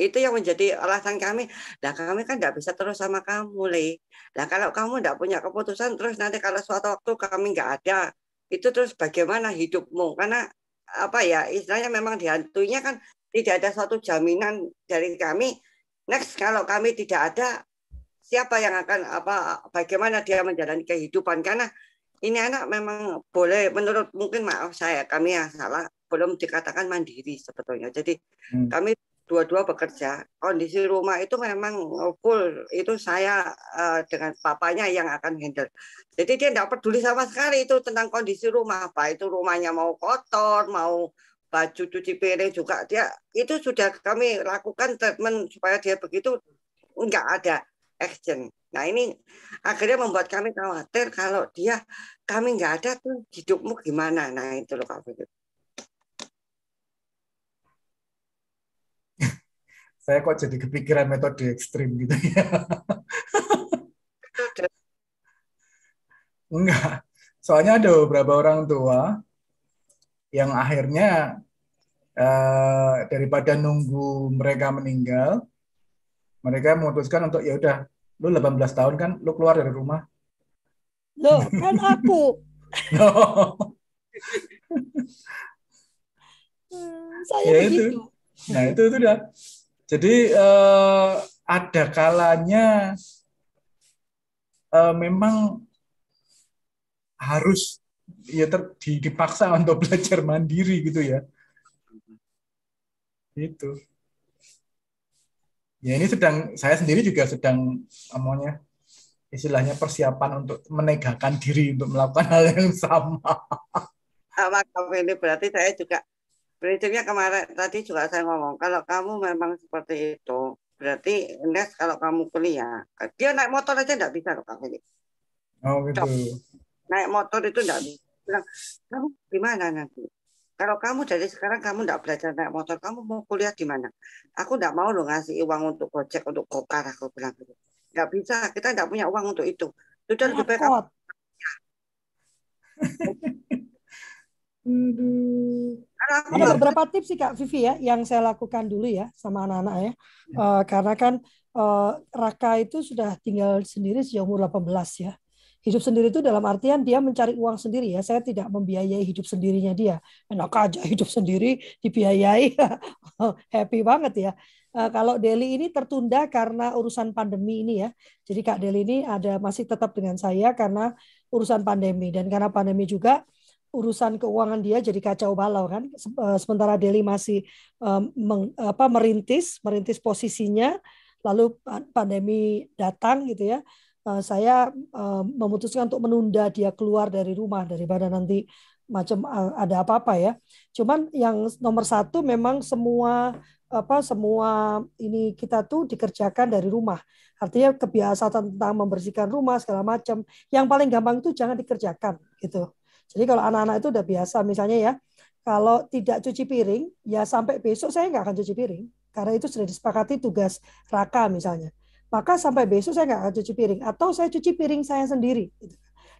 Itu yang menjadi alasan kami. Nah kami kan nggak bisa terus sama kamu, Le. Nah kalau kamu nggak punya keputusan, terus nanti kalau suatu waktu kami nggak ada, itu terus bagaimana hidupmu? Karena apa ya, istilahnya memang dihantuinya kan tidak ada suatu jaminan dari kami. Next kalau kami tidak ada, siapa yang akan apa? Bagaimana dia menjalani kehidupan? Karena ini anak memang boleh menurut mungkin maaf saya kami yang salah belum dikatakan mandiri sebetulnya. Jadi Hmm. kami dua-dua bekerja. Kondisi rumah itu memang full itu saya eh, dengan papanya yang akan handle. Jadi dia tidak peduli sama sekali itu tentang kondisi rumah. Apa itu rumahnya mau kotor, mau baju cuci piring juga dia itu sudah kami lakukan treatment supaya dia begitu nggak ada action. Nah ini akhirnya membuat kami khawatir kalau dia kami nggak ada tuh hidupmu gimana. Nah itu loh Kak Saya kok jadi kepikiran metode ekstrim gitu ya. Enggak. Soalnya ada beberapa orang tua yang akhirnya eh, daripada nunggu mereka meninggal, mereka memutuskan untuk ya udah, lu 18 tahun kan, lu keluar dari rumah. Loh, kan aku. (laughs) Hmm, Saya ya begitu. itu. Nah itu itu dah. Jadi eh, ada kalanya eh, memang harus ya ter, di- dipaksa untuk (laughs) belajar mandiri gitu ya. Itu. Ya ini sedang saya sendiri juga sedang namanya istilahnya persiapan untuk menegakkan diri untuk melakukan (laughs) hal yang sama. sama kamu ini berarti saya juga prinsipnya kemarin tadi juga saya ngomong kalau kamu memang seperti itu berarti Nes kalau kamu kuliah dia naik motor aja nggak bisa loh kamu ini Oh gitu. naik motor itu nggak bisa. Bilang kamu gimana nanti? Kalau kamu dari sekarang kamu nggak belajar naik motor kamu mau kuliah di mana? Aku nggak mau lo ngasih uang untuk gojek untuk gokar aku bilang gitu. Nggak bisa kita nggak punya uang untuk itu. Sudah lebih baik aku Ada nggak beberapa tips sih Kak Vivi ya yang saya lakukan dulu ya sama anak-anak ya. Eh, karena kan eh, Raka itu sudah tinggal sendiri sejak umur 18 ya. Hidup sendiri itu dalam artian dia mencari uang sendiri ya. Saya tidak membiayai hidup sendirinya dia. Enak aja hidup sendiri dibiayai. (laughs) Happy banget ya. Uh, kalau Deli ini tertunda karena urusan pandemi ini ya. Jadi Kak Deli ini ada masih tetap dengan saya karena urusan pandemi dan karena pandemi juga urusan keuangan dia jadi kacau balau kan. Eh, sementara Deli masih um, meng, apa, merintis, merintis posisinya, lalu pandemi datang gitu ya. Uh, saya memutuskan untuk menunda dia keluar dari rumah daripada nanti macam ada apa-apa ya. Cuman yang nomor satu memang semua apa semua ini kita tuh dikerjakan dari rumah. Artinya kebiasaan tentang membersihkan rumah segala macam. Yang paling gampang itu jangan dikerjakan gitu. Jadi kalau anak-anak itu udah biasa misalnya ya, kalau tidak cuci piring ya sampai besok saya nggak akan cuci piring karena itu sudah disepakati tugas raka misalnya. Maka sampai besok saya nggak akan cuci piring atau saya cuci piring saya sendiri. Gitu.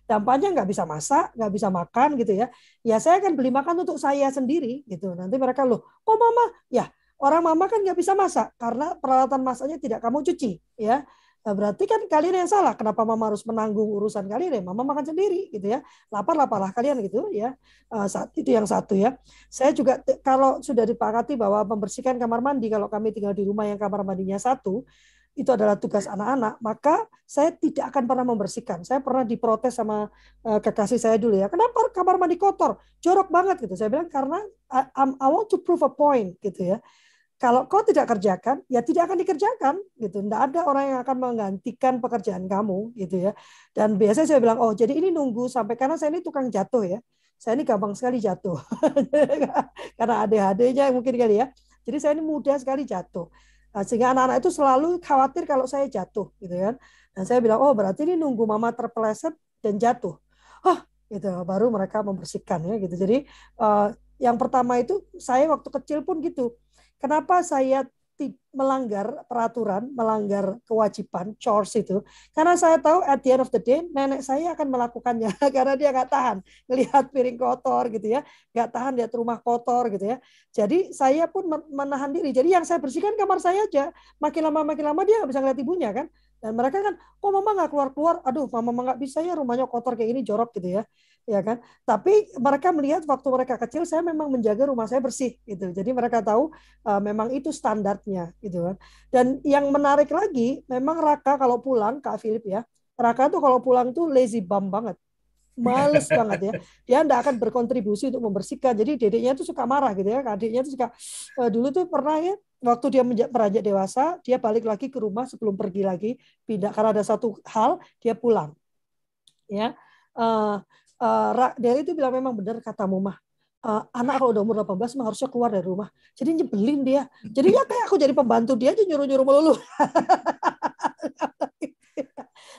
Dampaknya nggak bisa masak, nggak bisa makan gitu ya. Ya saya akan beli makan untuk saya sendiri gitu. Nanti mereka loh, kok mama? Ya Orang mama kan nggak bisa masak karena peralatan masaknya tidak kamu cuci, ya. Nah, berarti kan kalian yang salah. Kenapa mama harus menanggung urusan kalian ya? Mama makan sendiri gitu ya. Lapar laparlah kalian gitu ya. Uh, saat itu yang satu ya. Saya juga kalau sudah dipakati bahwa membersihkan kamar mandi kalau kami tinggal di rumah yang kamar mandinya satu, itu adalah tugas anak-anak, maka saya tidak akan pernah membersihkan. Saya pernah diprotes sama uh, kekasih saya dulu ya. Kenapa kamar mandi kotor? Jorok banget gitu. Saya bilang karena I, I want to prove a point gitu ya kalau kau tidak kerjakan, ya tidak akan dikerjakan gitu. Tidak ada orang yang akan menggantikan pekerjaan kamu gitu ya. Dan biasanya saya bilang, oh jadi ini nunggu sampai karena saya ini tukang jatuh ya. Saya ini gampang sekali jatuh (laughs) karena ADHD-nya mungkin kali ya. Jadi saya ini mudah sekali jatuh. Nah, sehingga anak-anak itu selalu khawatir kalau saya jatuh gitu kan. Dan saya bilang, oh berarti ini nunggu mama terpeleset dan jatuh. Oh, gitu. Baru mereka membersihkan ya gitu. Jadi uh, yang pertama itu saya waktu kecil pun gitu Kenapa saya melanggar peraturan, melanggar kewajiban, chores itu. Karena saya tahu at the end of the day, nenek saya akan melakukannya. (laughs) Karena dia nggak tahan melihat piring kotor gitu ya. Nggak tahan lihat rumah kotor gitu ya. Jadi saya pun menahan diri. Jadi yang saya bersihkan kamar saya aja. Makin lama makin lama dia nggak bisa ngeliat ibunya kan. Dan mereka kan, kok mama nggak keluar-keluar? Aduh, mama nggak bisa ya rumahnya kotor kayak ini jorok gitu ya. Ya kan? Tapi mereka melihat waktu mereka kecil saya memang menjaga rumah saya bersih gitu. Jadi mereka tahu uh, memang itu standarnya gitu kan. Dan yang menarik lagi memang Raka kalau pulang Kak Philip ya Raka tuh kalau pulang tuh lazy bum banget. Males (laughs) banget ya. Dia tidak akan berkontribusi untuk membersihkan. Jadi dedeknya tuh suka marah gitu ya adiknya tuh suka uh, dulu tuh pernah ya waktu dia beranjak dewasa dia balik lagi ke rumah sebelum pergi lagi pindah karena ada satu hal dia pulang ya uh, uh, Deli itu bilang memang benar kata mah uh, anak kalau udah umur 18 mah harusnya keluar dari rumah. Jadi nyebelin dia. Jadi ya kayak aku jadi pembantu dia aja nyuruh-nyuruh melulu. (laughs)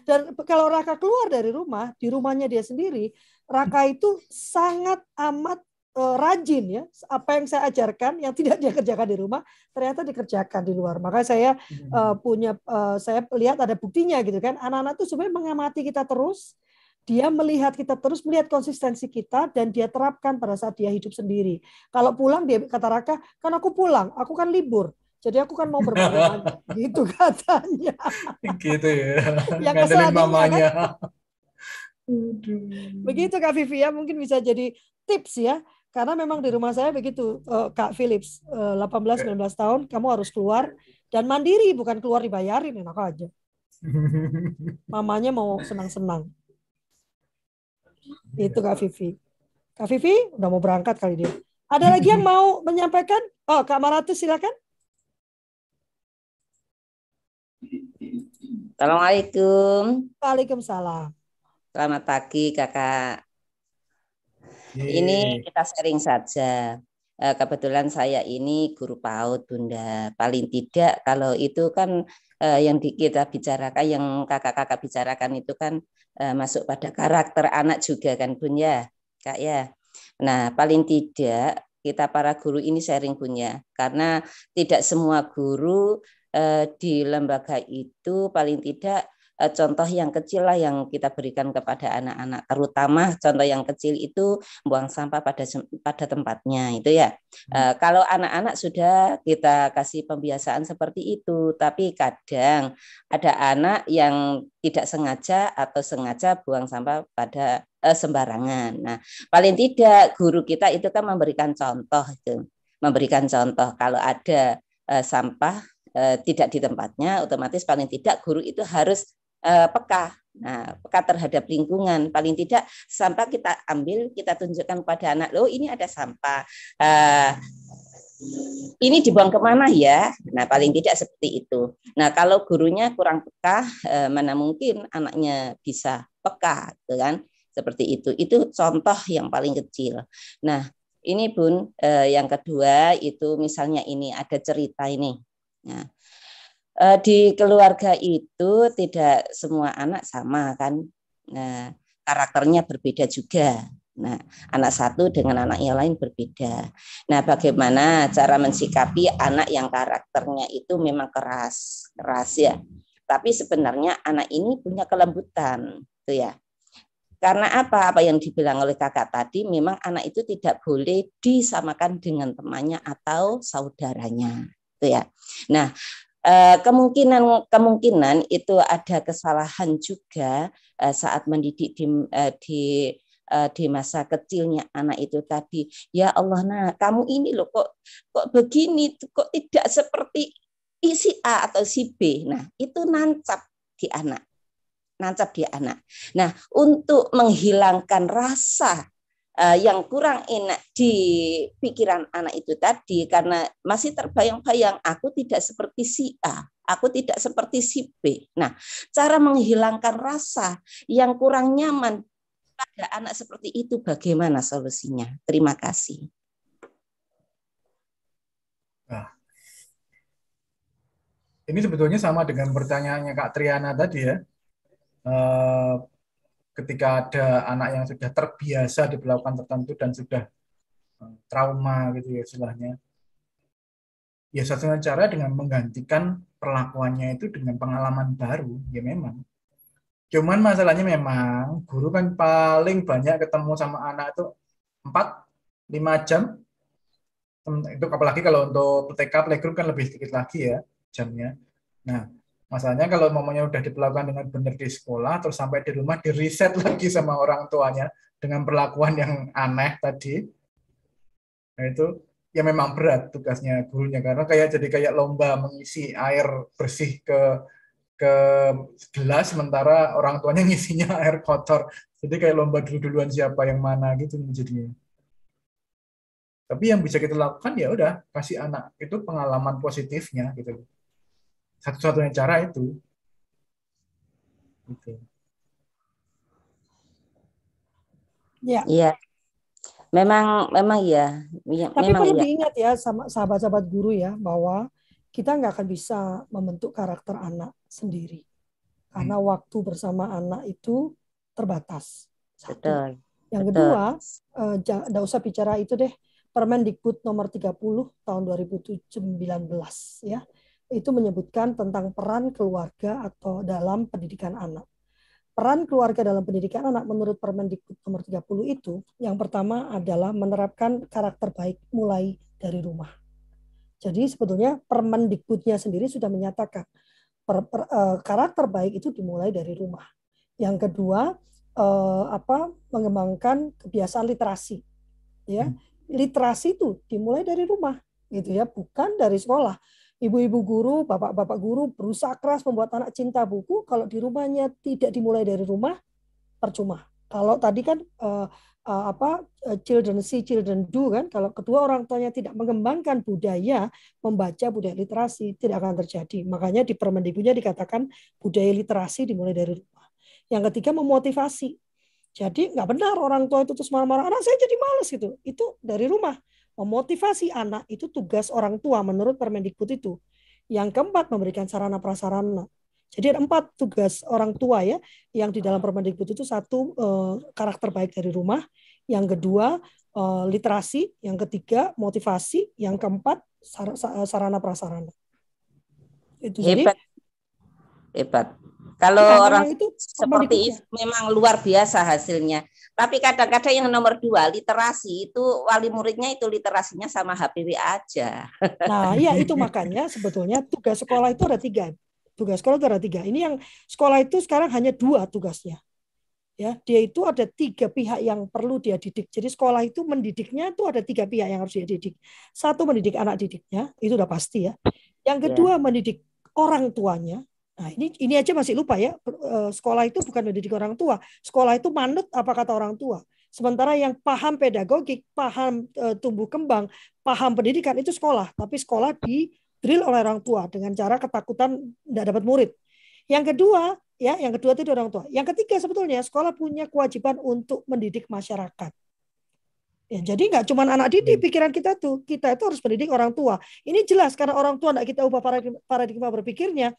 Dan kalau Raka keluar dari rumah, di rumahnya dia sendiri, Raka itu sangat amat rajin ya. Apa yang saya ajarkan yang tidak (laughs) dia kerjakan di rumah, ternyata dikerjakan di luar. Maka saya uh, punya uh, saya lihat ada buktinya gitu kan. Anak-anak tuh sebenarnya mengamati kita terus dia melihat kita terus melihat konsistensi kita dan dia terapkan pada saat dia hidup sendiri. Kalau pulang dia kata Raka, kan aku pulang, aku kan libur. Jadi aku kan mau berbagi (laughs) gitu katanya. Gitu ya. (laughs) Yang keselanjutnya mamanya. Kan, begitu Kak Vivi ya, mungkin bisa jadi tips ya. Karena memang di rumah saya begitu eh, Kak Philips 18 19 tahun kamu harus keluar dan mandiri bukan keluar dibayarin enak aja. (laughs) Mamanya mau senang-senang. Itu Kak Vivi. Kak Vivi udah mau berangkat kali dia. Ada lagi yang mau menyampaikan? Oh, Kak Maratus silakan. Assalamualaikum. Waalaikumsalam. Selamat pagi, Kakak. Ini kita sharing saja. Eh, kebetulan saya ini guru PAUD, Bunda. Paling tidak kalau itu kan eh, yang kita bicarakan, yang kakak-kakak bicarakan itu kan uh, masuk pada karakter anak juga kan Bun ya, Kak ya. Nah, paling tidak kita para guru ini sharing punya karena tidak semua guru di lembaga itu paling tidak Eh, contoh yang kecil lah yang kita berikan kepada anak-anak terutama contoh yang kecil itu buang sampah pada pada tempatnya itu ya hmm. kalau anak-anak sudah kita kasih pembiasaan seperti itu tapi kadang ada anak yang tidak sengaja atau sengaja buang sampah pada uh, sembarangan nah paling tidak guru kita itu kan memberikan contoh itu memberikan contoh kalau ada sampah eh, tidak di tempatnya, otomatis paling tidak guru itu harus eh, peka. Nah, peka terhadap lingkungan. Paling tidak sampah kita ambil, kita tunjukkan pada anak, loh ini ada sampah. Eh, ini dibuang ke mana ya? Nah, paling tidak seperti itu. Nah, kalau gurunya kurang peka, eh, mana mungkin anaknya bisa peka, gitu kan? Seperti itu. Itu contoh yang paling kecil. Nah, ini eh, yang kedua itu misalnya ini ada cerita ini. Nah, eh, di keluarga itu tidak semua anak sama kan. Nah, karakternya berbeda juga. Nah, anak satu dengan anak yang lain berbeda. Nah, bagaimana cara mensikapi anak yang karakternya itu memang keras, keras ya. Tapi sebenarnya anak ini punya kelembutan, tuh ya. Karena apa? Apa yang dibilang oleh kakak tadi, memang anak itu tidak boleh disamakan dengan temannya atau saudaranya, tuh ya. Nah, eh, kemungkinan kemungkinan itu ada kesalahan juga eh, saat mendidik di, eh, di di masa kecilnya anak itu tadi. Ya Allah nah kamu ini loh kok kok begini kok tidak seperti si A atau si B. Nah itu nancap di anak nancap di anak. Nah untuk menghilangkan rasa uh, yang kurang enak di pikiran anak itu tadi karena masih terbayang-bayang aku tidak seperti si A, aku tidak seperti si B. Nah, cara menghilangkan rasa yang kurang nyaman pada anak seperti itu bagaimana solusinya? Terima kasih. Nah, ini sebetulnya sama dengan pertanyaannya Kak Triana tadi ya. Eh, ketika ada anak yang sudah terbiasa diperlakukan tertentu dan sudah eh, trauma gitu ya istilahnya. Ya satu cara dengan menggantikan perlakuannya itu dengan pengalaman baru, ya memang Cuman masalahnya memang guru kan paling banyak ketemu sama anak itu 4 5 jam. Itu apalagi kalau untuk TK playgroup kan lebih sedikit lagi ya jamnya. Nah, masalahnya kalau momennya udah diperlakukan dengan benar di sekolah terus sampai di rumah di reset (laughs) lagi sama orang tuanya dengan perlakuan yang aneh tadi. Nah, itu ya memang berat tugasnya gurunya karena kayak jadi kayak lomba mengisi air bersih ke ke gelas sementara orang tuanya (laughs) ngisinya air kotor. Jadi kayak lomba dulu-duluan siapa yang mana gitu jadinya. Tapi yang bisa kita lakukan ya udah kasih anak itu pengalaman positifnya gitu. Satu-satunya cara itu. Gitu. Ya. Iya. Memang memang iya. Ya, Tapi memang perlu iya. diingat ya sama sahabat-sahabat guru ya bahwa kita nggak akan bisa membentuk karakter anak sendiri karena hmm. waktu bersama anak itu terbatas. Satu. Betul. Yang Betul. kedua, eh, uh, usah bicara itu deh. Permendikbud nomor 30 tahun 2019 ya. Itu menyebutkan tentang peran keluarga atau dalam pendidikan anak. Peran keluarga dalam pendidikan anak menurut Permendikbud nomor 30 itu yang pertama adalah menerapkan karakter baik mulai dari rumah. Jadi sebetulnya Permendikbudnya sendiri sudah menyatakan per, per, uh, karakter baik itu dimulai dari rumah. Yang kedua uh, apa mengembangkan kebiasaan literasi. Ya, hmm. literasi itu dimulai dari rumah gitu ya, bukan dari sekolah. Ibu-ibu guru, bapak-bapak guru berusaha keras membuat anak cinta buku. Kalau di rumahnya tidak dimulai dari rumah, percuma. Kalau tadi kan uh, uh, apa uh, children see children do kan kalau kedua orang tuanya tidak mengembangkan budaya membaca budaya literasi tidak akan terjadi. Makanya di Permendikbudnya dikatakan budaya literasi dimulai dari rumah. Yang ketiga memotivasi. Jadi nggak benar orang tua itu terus marah-marah anak saya jadi males gitu. Itu dari rumah memotivasi anak itu tugas orang tua menurut Permendikbud itu yang keempat memberikan sarana prasarana jadi ada empat tugas orang tua ya yang di dalam Permendikbud itu satu eh, karakter baik dari rumah, yang kedua eh, literasi, yang ketiga motivasi, yang keempat sarana prasarana. Itu hebat. Jadi, hebat. Kalau orang itu seperti itu memang luar biasa hasilnya. Tapi kadang-kadang yang nomor dua literasi itu wali muridnya itu literasinya sama HPW aja. Nah, iya itu makanya sebetulnya tugas sekolah itu ada tiga tugas sekolah itu ada tiga. Ini yang sekolah itu sekarang hanya dua tugasnya. Ya, dia itu ada tiga pihak yang perlu dia didik. Jadi sekolah itu mendidiknya itu ada tiga pihak yang harus dia didik. Satu mendidik anak didiknya, itu udah pasti ya. Yang kedua mendidik orang tuanya. Nah, ini ini aja masih lupa ya. Eh, Sekolah itu bukan mendidik orang tua. Sekolah itu manut apa kata orang tua. Sementara yang paham pedagogik, paham eh, tumbuh kembang, paham pendidikan itu sekolah, tapi sekolah di drill oleh orang tua dengan cara ketakutan tidak dapat murid. Yang kedua, ya, yang kedua itu orang tua. Yang ketiga sebetulnya sekolah punya kewajiban untuk mendidik masyarakat. Ya, jadi nggak cuma anak didik pikiran kita tuh, kita itu harus mendidik orang tua. Ini jelas karena orang tua nggak kita ubah paradigma berpikirnya,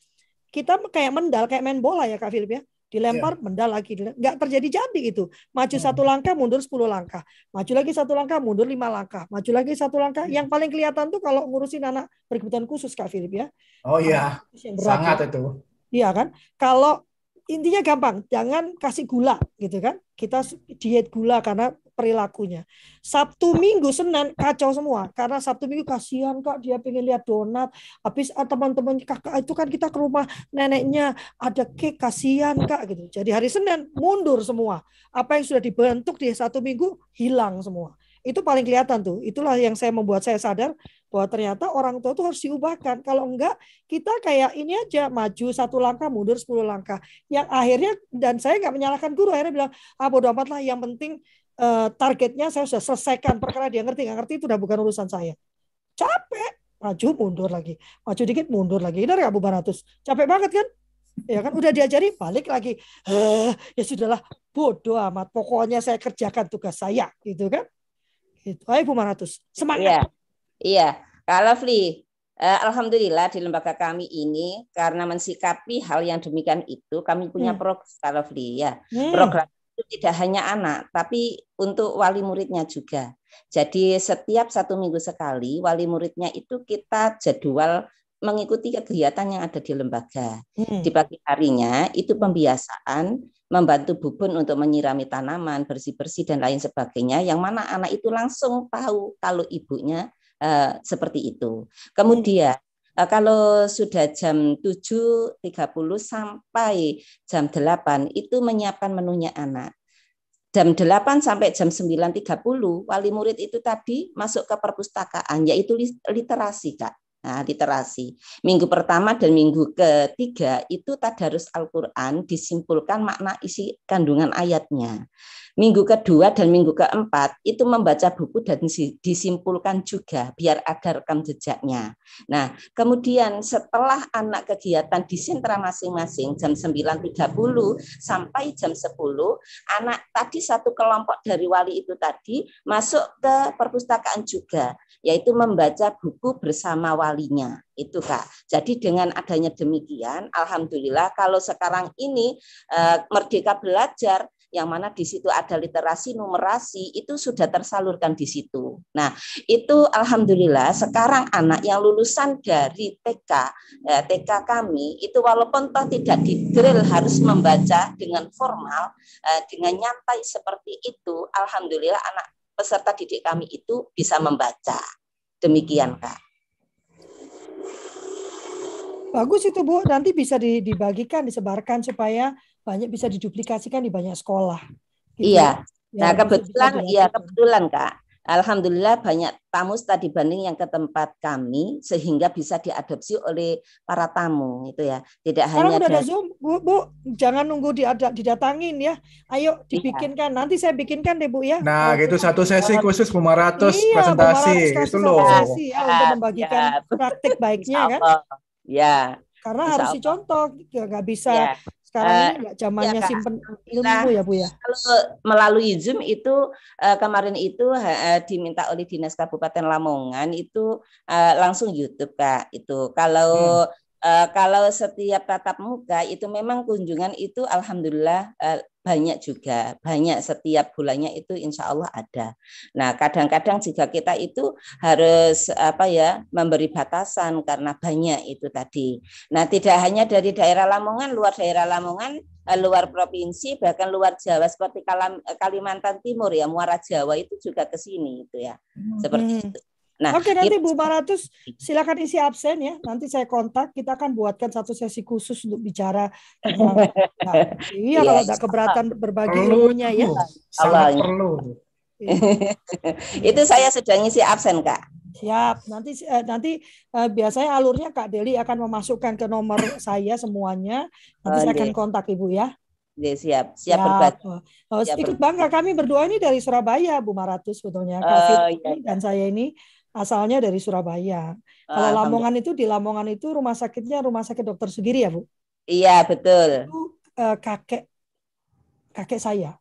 kita kayak mendal, kayak main bola ya Kak Philip ya. Dilempar, mendal lagi. Nggak terjadi jadi itu. Maju satu langkah, mundur 10 langkah. Maju lagi satu langkah, mundur lima langkah. Maju lagi satu langkah. Yang paling kelihatan tuh kalau ngurusin anak berkebutuhan khusus Kak Philip ya. Oh iya, berat sangat ya. itu. Iya kan? Kalau intinya gampang, jangan kasih gula gitu kan. Kita diet gula karena perilakunya. Sabtu, Minggu, Senin kacau semua karena Sabtu Minggu kasihan Kak dia pengen lihat donat. Habis ah, teman-teman Kakak itu kan kita ke rumah neneknya ada cake kasihan Kak gitu. Jadi hari Senin mundur semua. Apa yang sudah dibentuk di satu minggu hilang semua. Itu paling kelihatan tuh. Itulah yang saya membuat saya sadar bahwa ternyata orang tua itu harus diubahkan. Kalau enggak, kita kayak ini aja maju satu langkah, mundur 10 langkah. Yang akhirnya dan saya nggak menyalahkan guru, akhirnya bilang ah bodo amat lah. Yang penting eh, targetnya saya sudah selesaikan perkara dia ngerti nggak ngerti itu udah bukan urusan saya. Capek, maju mundur lagi, maju dikit mundur lagi. Ini nggak Bu Baratus? Capek banget kan? Ya kan udah diajari balik lagi. Eh, ya sudahlah bodoh amat. Pokoknya saya kerjakan tugas saya, gitu kan? Gitu. Ayo Bu Maratus, semangat. Iya, iya. Kalau Fli, eh, alhamdulillah di lembaga kami ini karena mensikapi hal yang demikian itu, kami punya Hmm. program kalau Fli ya. Hmm. Program itu tidak hanya anak, tapi untuk wali muridnya juga. Jadi setiap satu minggu sekali wali muridnya itu kita jadwal mengikuti kegiatan yang ada di lembaga. Hmm. Di pagi harinya itu pembiasaan membantu bubun untuk menyirami tanaman, bersih-bersih dan lain sebagainya yang mana anak itu langsung tahu kalau ibunya eh, seperti itu. Kemudian eh, kalau sudah jam 7.30 sampai jam 8 itu menyiapkan menunya anak. Jam 8 sampai jam 9.30 wali murid itu tadi masuk ke perpustakaan yaitu literasi, Kak. Nah, literasi. Minggu pertama dan minggu ketiga itu tadarus Al-Qur'an disimpulkan makna isi kandungan ayatnya. Minggu kedua dan minggu keempat itu membaca buku dan disi- disimpulkan juga biar ada rekam jejaknya. Nah, kemudian setelah anak kegiatan di sentra masing-masing jam 9.30 sampai jam 10, anak tadi satu kelompok dari wali itu tadi masuk ke perpustakaan juga, yaitu membaca buku bersama walinya. Itu Kak. Jadi dengan adanya demikian, alhamdulillah kalau sekarang ini eh, Merdeka Belajar yang mana di situ ada literasi numerasi itu sudah tersalurkan di situ. Nah, itu alhamdulillah sekarang anak yang lulusan dari TK eh, TK kami itu walaupun toh tidak di drill harus membaca dengan formal eh, dengan nyantai seperti itu, alhamdulillah anak peserta didik kami itu bisa membaca. Demikian, Kak. Bagus itu Bu, nanti bisa di- dibagikan, disebarkan supaya banyak bisa diduplikasikan di banyak sekolah. Gitu Iya. ya. Nah, Ya, bisa- kebetulan ya dilakukan. kebetulan Kak. Alhamdulillah banyak tamu tadi banding yang ke tempat kami sehingga bisa diadopsi oleh para tamu itu ya. Tidak Sekarang hanya udah ada Zoom, Bu, Bu, jangan nunggu diada- didatangin ya. Ayo dibikinkan. Nanti saya bikinkan deh Bu ya. Nah, gitu satu sesi khusus 500 Iya, presentasi Bu Maras kasih itu satu loh. sesi ya untuk membagikan Ya. praktik baiknya kan. Ya. Karena Insya harus dicontoh, ya nggak bisa Ya. Sekarang Eh, ini nggak zamannya iya, Kak. simpen ilmu ya Bu ya. Kalau melalui Zoom itu eh, kemarin itu eh, diminta oleh Dinas Kabupaten Lamongan itu eh, langsung YouTube Kak. Itu kalau eh, kalau setiap tatap muka itu memang kunjungan itu alhamdulillah eh, banyak juga, banyak setiap bulannya itu insya Allah ada. Nah kadang-kadang jika kita itu harus apa ya memberi batasan karena banyak itu tadi. Nah tidak hanya dari daerah Lamongan, luar daerah Lamongan eh, luar provinsi bahkan luar Jawa seperti Kalimantan Timur ya Muara Jawa itu juga ke sini itu ya seperti Hmm. itu. Nah, Oke nanti Bu Maratus silakan isi absen ya. Nanti saya kontak. Kita akan buatkan satu sesi khusus untuk bicara tentang. Nah, (laughs) iya Iya, kalau insya tidak keberatan berbagi ilmunya ya. Sangat perlu. Iya. (laughs) itu saya sudah ngisi absen kak. Siap. Nanti eh, nanti eh, biasanya alurnya Kak Deli akan memasukkan ke nomor saya semuanya. Nanti Oh, saya akan kontak Ibu ya. Nggih, siap, siap berbagi. Oh, oh, Siap sedikit berbagi. bangga kami berdua ini dari Surabaya, Bu Maratus sebetulnya. Kak Oh, Firly iya, dan saya ini asalnya dari Surabaya. Oh, Kalau. Lamongan itu di Lamongan itu rumah sakitnya rumah sakit Dokter Sugiri ya, Bu. Iya, betul. Itu eh, kakek kakek saya.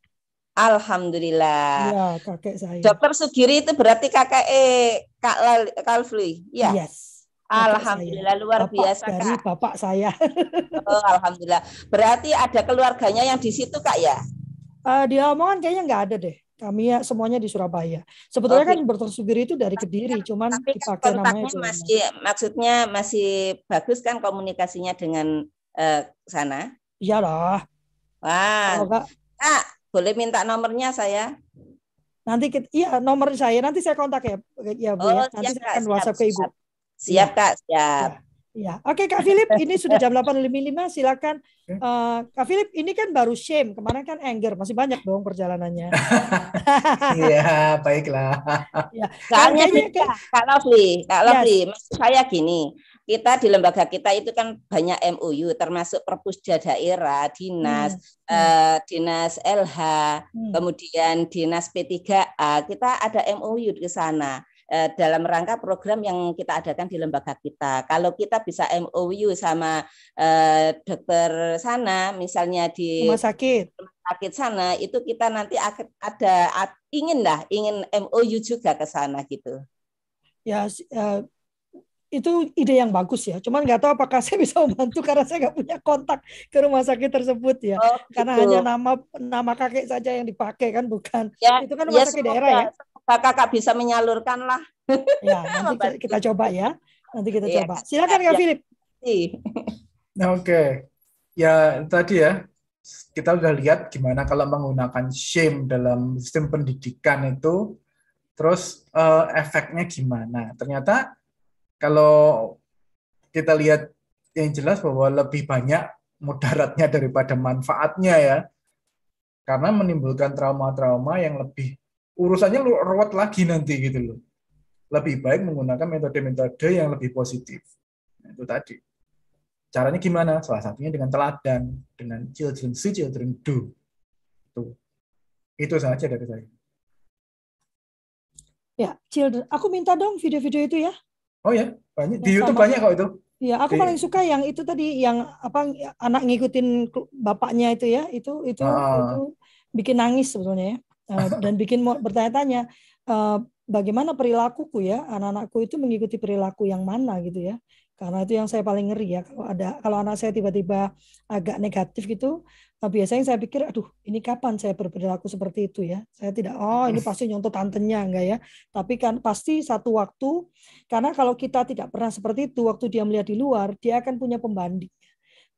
Alhamdulillah. Iya, kakek saya. Dokter Sugiri itu berarti kakak eh Kak Kalfli. Iya. Yes. kakek Alhamdulillah saya. luar Bapak biasa dari Kak. bapak saya. (laughs) Oh, alhamdulillah. Berarti ada keluarganya yang di situ Kak ya? Eh, di Lamongan kayaknya nggak ada deh. Kami ya semuanya di Surabaya. Sebetulnya Oke. kan Dokter Sugiri itu dari Kediri, cuman Tapi kan dipakai namanya kontaknya itu. masih maksudnya masih bagus kan komunikasinya dengan eh, sana? Iya lah. Wah. Kalau nggak, Kak, boleh minta nomornya saya? nanti kita, iya nomor saya nanti saya kontak ya, ya Bu ya. Oh, Nanti siap, saya akan siap, WhatsApp ke Ibu. siap. Siap, Kak, siap. Ya, oke Kak Philip, (laughs) ini sudah jam 8.55, silakan. Eh, Kak Philip, ini kan baru shame, kemarin kan anger, masih banyak dong perjalanannya. (laughs) Iya, baiklah. ya, Soalnya gini, Kak, Kak Lovely, Kak Yes. Lovely, maksud saya gini, kita di lembaga kita itu kan banyak MOU, termasuk perpusda daerah, dinas, Hmm, eh, dinas LH, Hmm. kemudian dinas P3A, kita ada MOU di sana dalam rangka program yang kita adakan di lembaga kita. Kalau kita bisa MOU sama eh, dokter sana, misalnya di rumah sakit. rumah sakit sana, itu kita nanti ada ingin lah, ingin MOU juga ke sana gitu. Ya, eh, itu ide yang bagus ya. Cuman nggak tahu apakah (laughs) saya bisa membantu karena saya nggak punya kontak ke rumah sakit tersebut ya. Oh, Karena gitu. hanya nama nama kakek saja yang dipakai kan, bukan? Ya, Itu kan rumah ya sakit semoga, daerah ya. Kakak bisa menyalurkan lah. Ya, (laughs) nanti kita, kita coba ya. Nanti kita Iya, coba. Silakan Kak ya. Philip. Nah, Oke, ya tadi ya kita udah lihat gimana kalau menggunakan shame dalam sistem pendidikan itu, terus eh, efeknya gimana. Ternyata kalau kita lihat yang jelas bahwa lebih banyak mudaratnya daripada manfaatnya ya, karena menimbulkan trauma-trauma yang lebih urusannya lu- ruwet lagi nanti gitu loh. Lebih baik menggunakan metode-metode yang lebih positif. Nah, itu tadi. Caranya gimana? Salah satunya dengan teladan, dengan children see, children do. Itu. Itu saja dari saya. Ya, children. Aku minta dong video-video itu ya. Oh ya, banyak. Di YouTube sama- banyak kok itu. Iya, aku paling suka yang itu tadi yang apa anak ngikutin bapaknya itu ya. Itu itu Ah. itu bikin nangis sebetulnya ya. Eh, dan bikin mau bertanya-tanya eh, bagaimana perilakuku ya, anak-anakku itu mengikuti perilaku yang mana gitu ya. Karena itu yang saya paling ngeri ya kalau ada kalau anak saya tiba-tiba agak negatif gitu, eh, biasanya saya pikir aduh, ini kapan saya berperilaku seperti itu ya. Saya tidak oh ini pasti nyontoh tantenya enggak ya. Tapi kan pasti satu waktu karena kalau kita tidak pernah seperti itu, waktu dia melihat di luar, dia akan punya pembanding.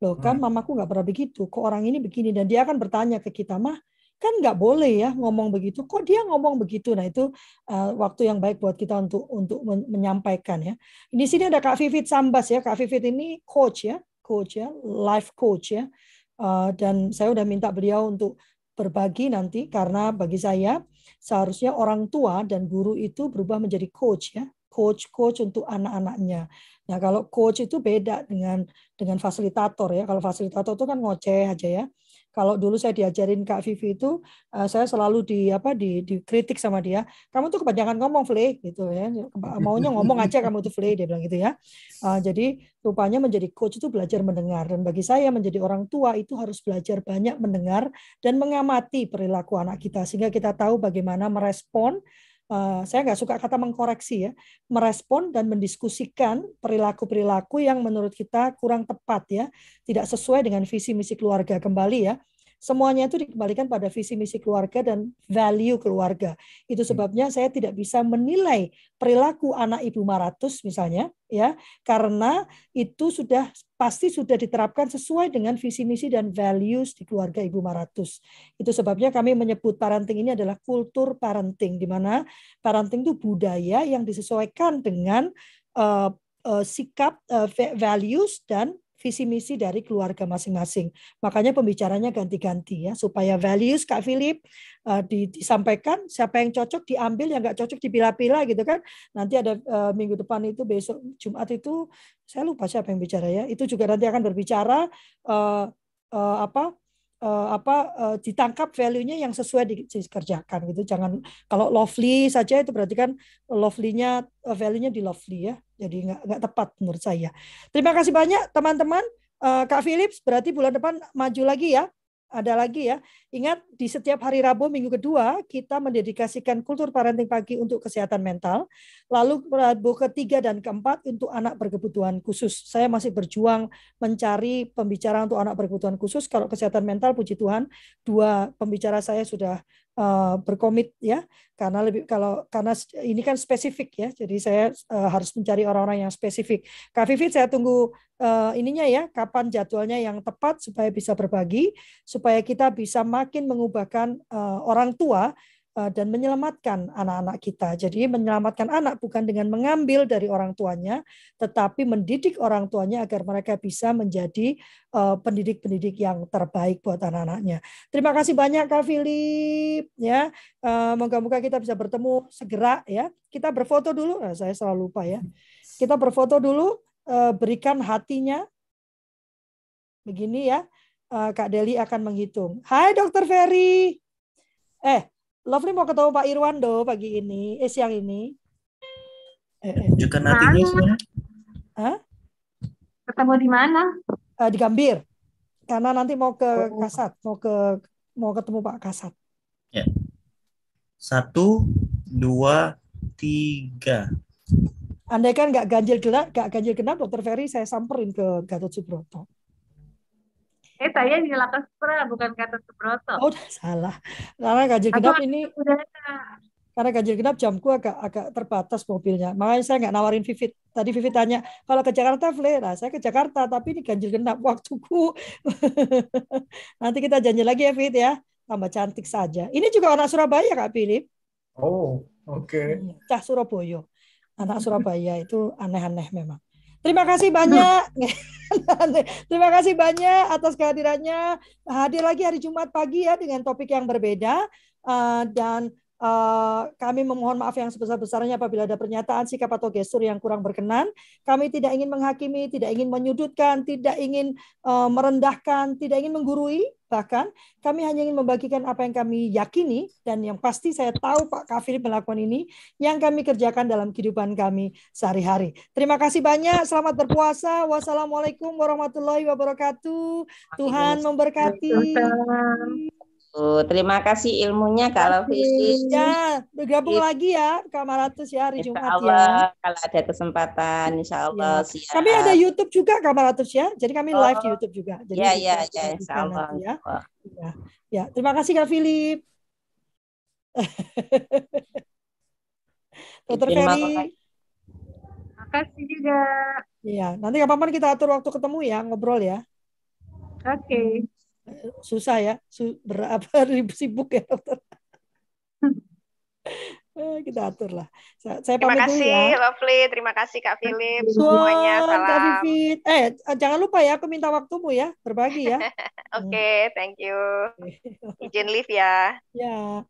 Loh kan mamaku nggak pernah begitu, kok orang ini begini. Dan dia akan bertanya ke kita, mah kan nggak boleh ya ngomong begitu, kok dia ngomong begitu. Nah itu uh, waktu yang baik buat kita untuk untuk men- menyampaikan ya. Di sini ada Kak Vivit Sambas ya, Kak Vivit ini coach ya, coach ya, life coach ya. Uh, dan saya udah minta beliau untuk berbagi nanti karena bagi saya seharusnya orang tua dan guru itu berubah menjadi coach ya coach-coach untuk anak-anaknya. Nah, kalau coach itu beda dengan dengan fasilitator ya. Kalau fasilitator itu kan ngoceh aja ya. Kalau dulu saya diajarin Kak Vivi itu, eh, saya selalu di apa di dikritik sama dia. Kamu tuh kebanyakan ngomong, Fle, gitu ya. Maunya ngomong aja kamu tuh Fle, dia bilang gitu ya. Eh, jadi rupanya menjadi coach itu belajar mendengar dan bagi saya menjadi orang tua itu harus belajar banyak mendengar dan mengamati perilaku anak kita sehingga kita tahu bagaimana merespon Uh, saya nggak suka kata mengkoreksi ya, merespon dan mendiskusikan perilaku-perilaku yang menurut kita kurang tepat ya, tidak sesuai dengan visi misi keluarga kembali ya. Semuanya itu dikembalikan pada visi misi keluarga dan value keluarga. Itu sebabnya saya tidak bisa menilai perilaku anak Ibu Maratus misalnya ya, karena itu sudah pasti sudah diterapkan sesuai dengan visi misi dan values di keluarga Ibu Maratus. Itu sebabnya kami menyebut parenting ini adalah kultur parenting di mana parenting itu budaya yang disesuaikan dengan uh, uh, sikap uh, values dan visi misi dari keluarga masing-masing. Makanya pembicaranya ganti-ganti ya supaya values Kak Philip uh, disampaikan siapa yang cocok diambil yang nggak cocok dipilah-pilah gitu kan. Nanti ada uh, minggu depan itu besok Jumat itu saya lupa siapa yang bicara ya. Itu juga nanti akan berbicara uh, uh, apa uh, apa uh, ditangkap value-nya yang sesuai dikerjakan gitu. Jangan kalau lovely saja itu berarti kan lovely-nya uh, value-nya di lovely ya. Jadi nggak nggak tepat menurut saya. Terima kasih banyak teman-teman. Uh, Kak Philips berarti bulan depan maju lagi ya ada lagi ya. Ingat di setiap hari Rabu minggu kedua kita mendedikasikan kultur parenting pagi untuk kesehatan mental. Lalu Rabu ketiga dan keempat untuk anak berkebutuhan khusus. Saya masih berjuang mencari pembicara untuk anak berkebutuhan khusus. Kalau kesehatan mental puji Tuhan dua pembicara saya sudah uh, berkomit ya karena lebih kalau karena ini kan spesifik ya jadi saya uh, harus mencari orang-orang yang spesifik. Kak Vivit saya tunggu uh, ininya ya kapan jadwalnya yang tepat supaya bisa berbagi supaya kita bisa makin mengubahkan uh, orang tua dan menyelamatkan anak-anak kita. Jadi menyelamatkan anak bukan dengan mengambil dari orang tuanya, tetapi mendidik orang tuanya agar mereka bisa menjadi eh, pendidik-pendidik yang terbaik buat anak-anaknya. Terima kasih banyak Kak Philip ya. Eh, moga-moga kita bisa bertemu segera ya. Kita berfoto dulu. Nah, saya selalu lupa ya. Kita berfoto dulu, berikan hatinya. Begini ya. Kak Deli akan menghitung. Hai Dokter Ferry. Eh, Lovely mau ketemu Pak Irwando pagi ini, eh siang ini. Eh, eh. Juga nantinya sebenarnya. Hah? Ketemu di mana? Uh, di Gambir. Karena nanti mau ke oh. Kasat, mau ke mau ketemu Pak Kasat. Ya. Satu, dua, tiga. Andai kan nggak ganjil genap, nggak ganjil genap, Dokter Ferry saya samperin ke Gatot Subroto. Eh saya di Lakespra bukan kata Subroto. Oh salah. Karena ganjil genap ini karena ganjil genap jamku agak agak terbatas mobilnya. Makanya saya nggak nawarin Vivit. Tadi Vivit tanya kalau ke Jakarta, Fle, nah saya ke Jakarta tapi ini ganjil genap waktuku. (laughs) Nanti kita janji lagi ya Vivit ya. Tambah cantik saja. Ini juga anak Surabaya Kak Philip. Oh, oke. Okay. Iya, Cah Surabaya. Anak Surabaya itu aneh-aneh memang. Terima kasih banyak. (laughs) Terima kasih banyak atas kehadirannya. Hadir lagi hari Jumat pagi ya dengan topik yang berbeda. Uh, dan kami memohon maaf yang sebesar-besarnya apabila ada pernyataan, sikap atau gestur yang kurang berkenan. Kami tidak ingin menghakimi, tidak ingin menyudutkan, tidak ingin uh, merendahkan, tidak ingin menggurui. Bahkan kami hanya ingin membagikan apa yang kami yakini dan yang pasti saya tahu Pak Kafir melakukan ini yang kami kerjakan dalam kehidupan kami sehari-hari. Terima kasih banyak. Selamat berpuasa. Wassalamualaikum warahmatullahi wabarakatuh. Tuhan memberkati. Oh, terima kasih ilmunya Kak Lovi. Ya, bergabung lagi ya Kak Maratus ya hari Jumat ya. Allah, ya. Kalau ada kesempatan insya Allah ya. siap. Kami ada YouTube juga Kak Maratus ya. Jadi kami oh. live di YouTube juga. Jadi ya, ya, ya, insya Allah. Ya. ya. Ya, terima kasih Kak Philip. (laughs) Dokter Ferry. Makasih juga. Iya, nanti kapan-kapan kita atur waktu ketemu ya, ngobrol ya. Oke. Okay susah ya su berapa (laughs) sibuk ya dokter (laughs) eh, kita atur lah. Saya, saya terima pamit kasih, dulu ya. Lovely. Terima kasih Kak Philip. Semuanya salam. Kak Vivit. Eh, jangan lupa ya, aku minta waktumu ya, berbagi ya. (laughs) Oke, okay, thank you. Izin live ya. Ya.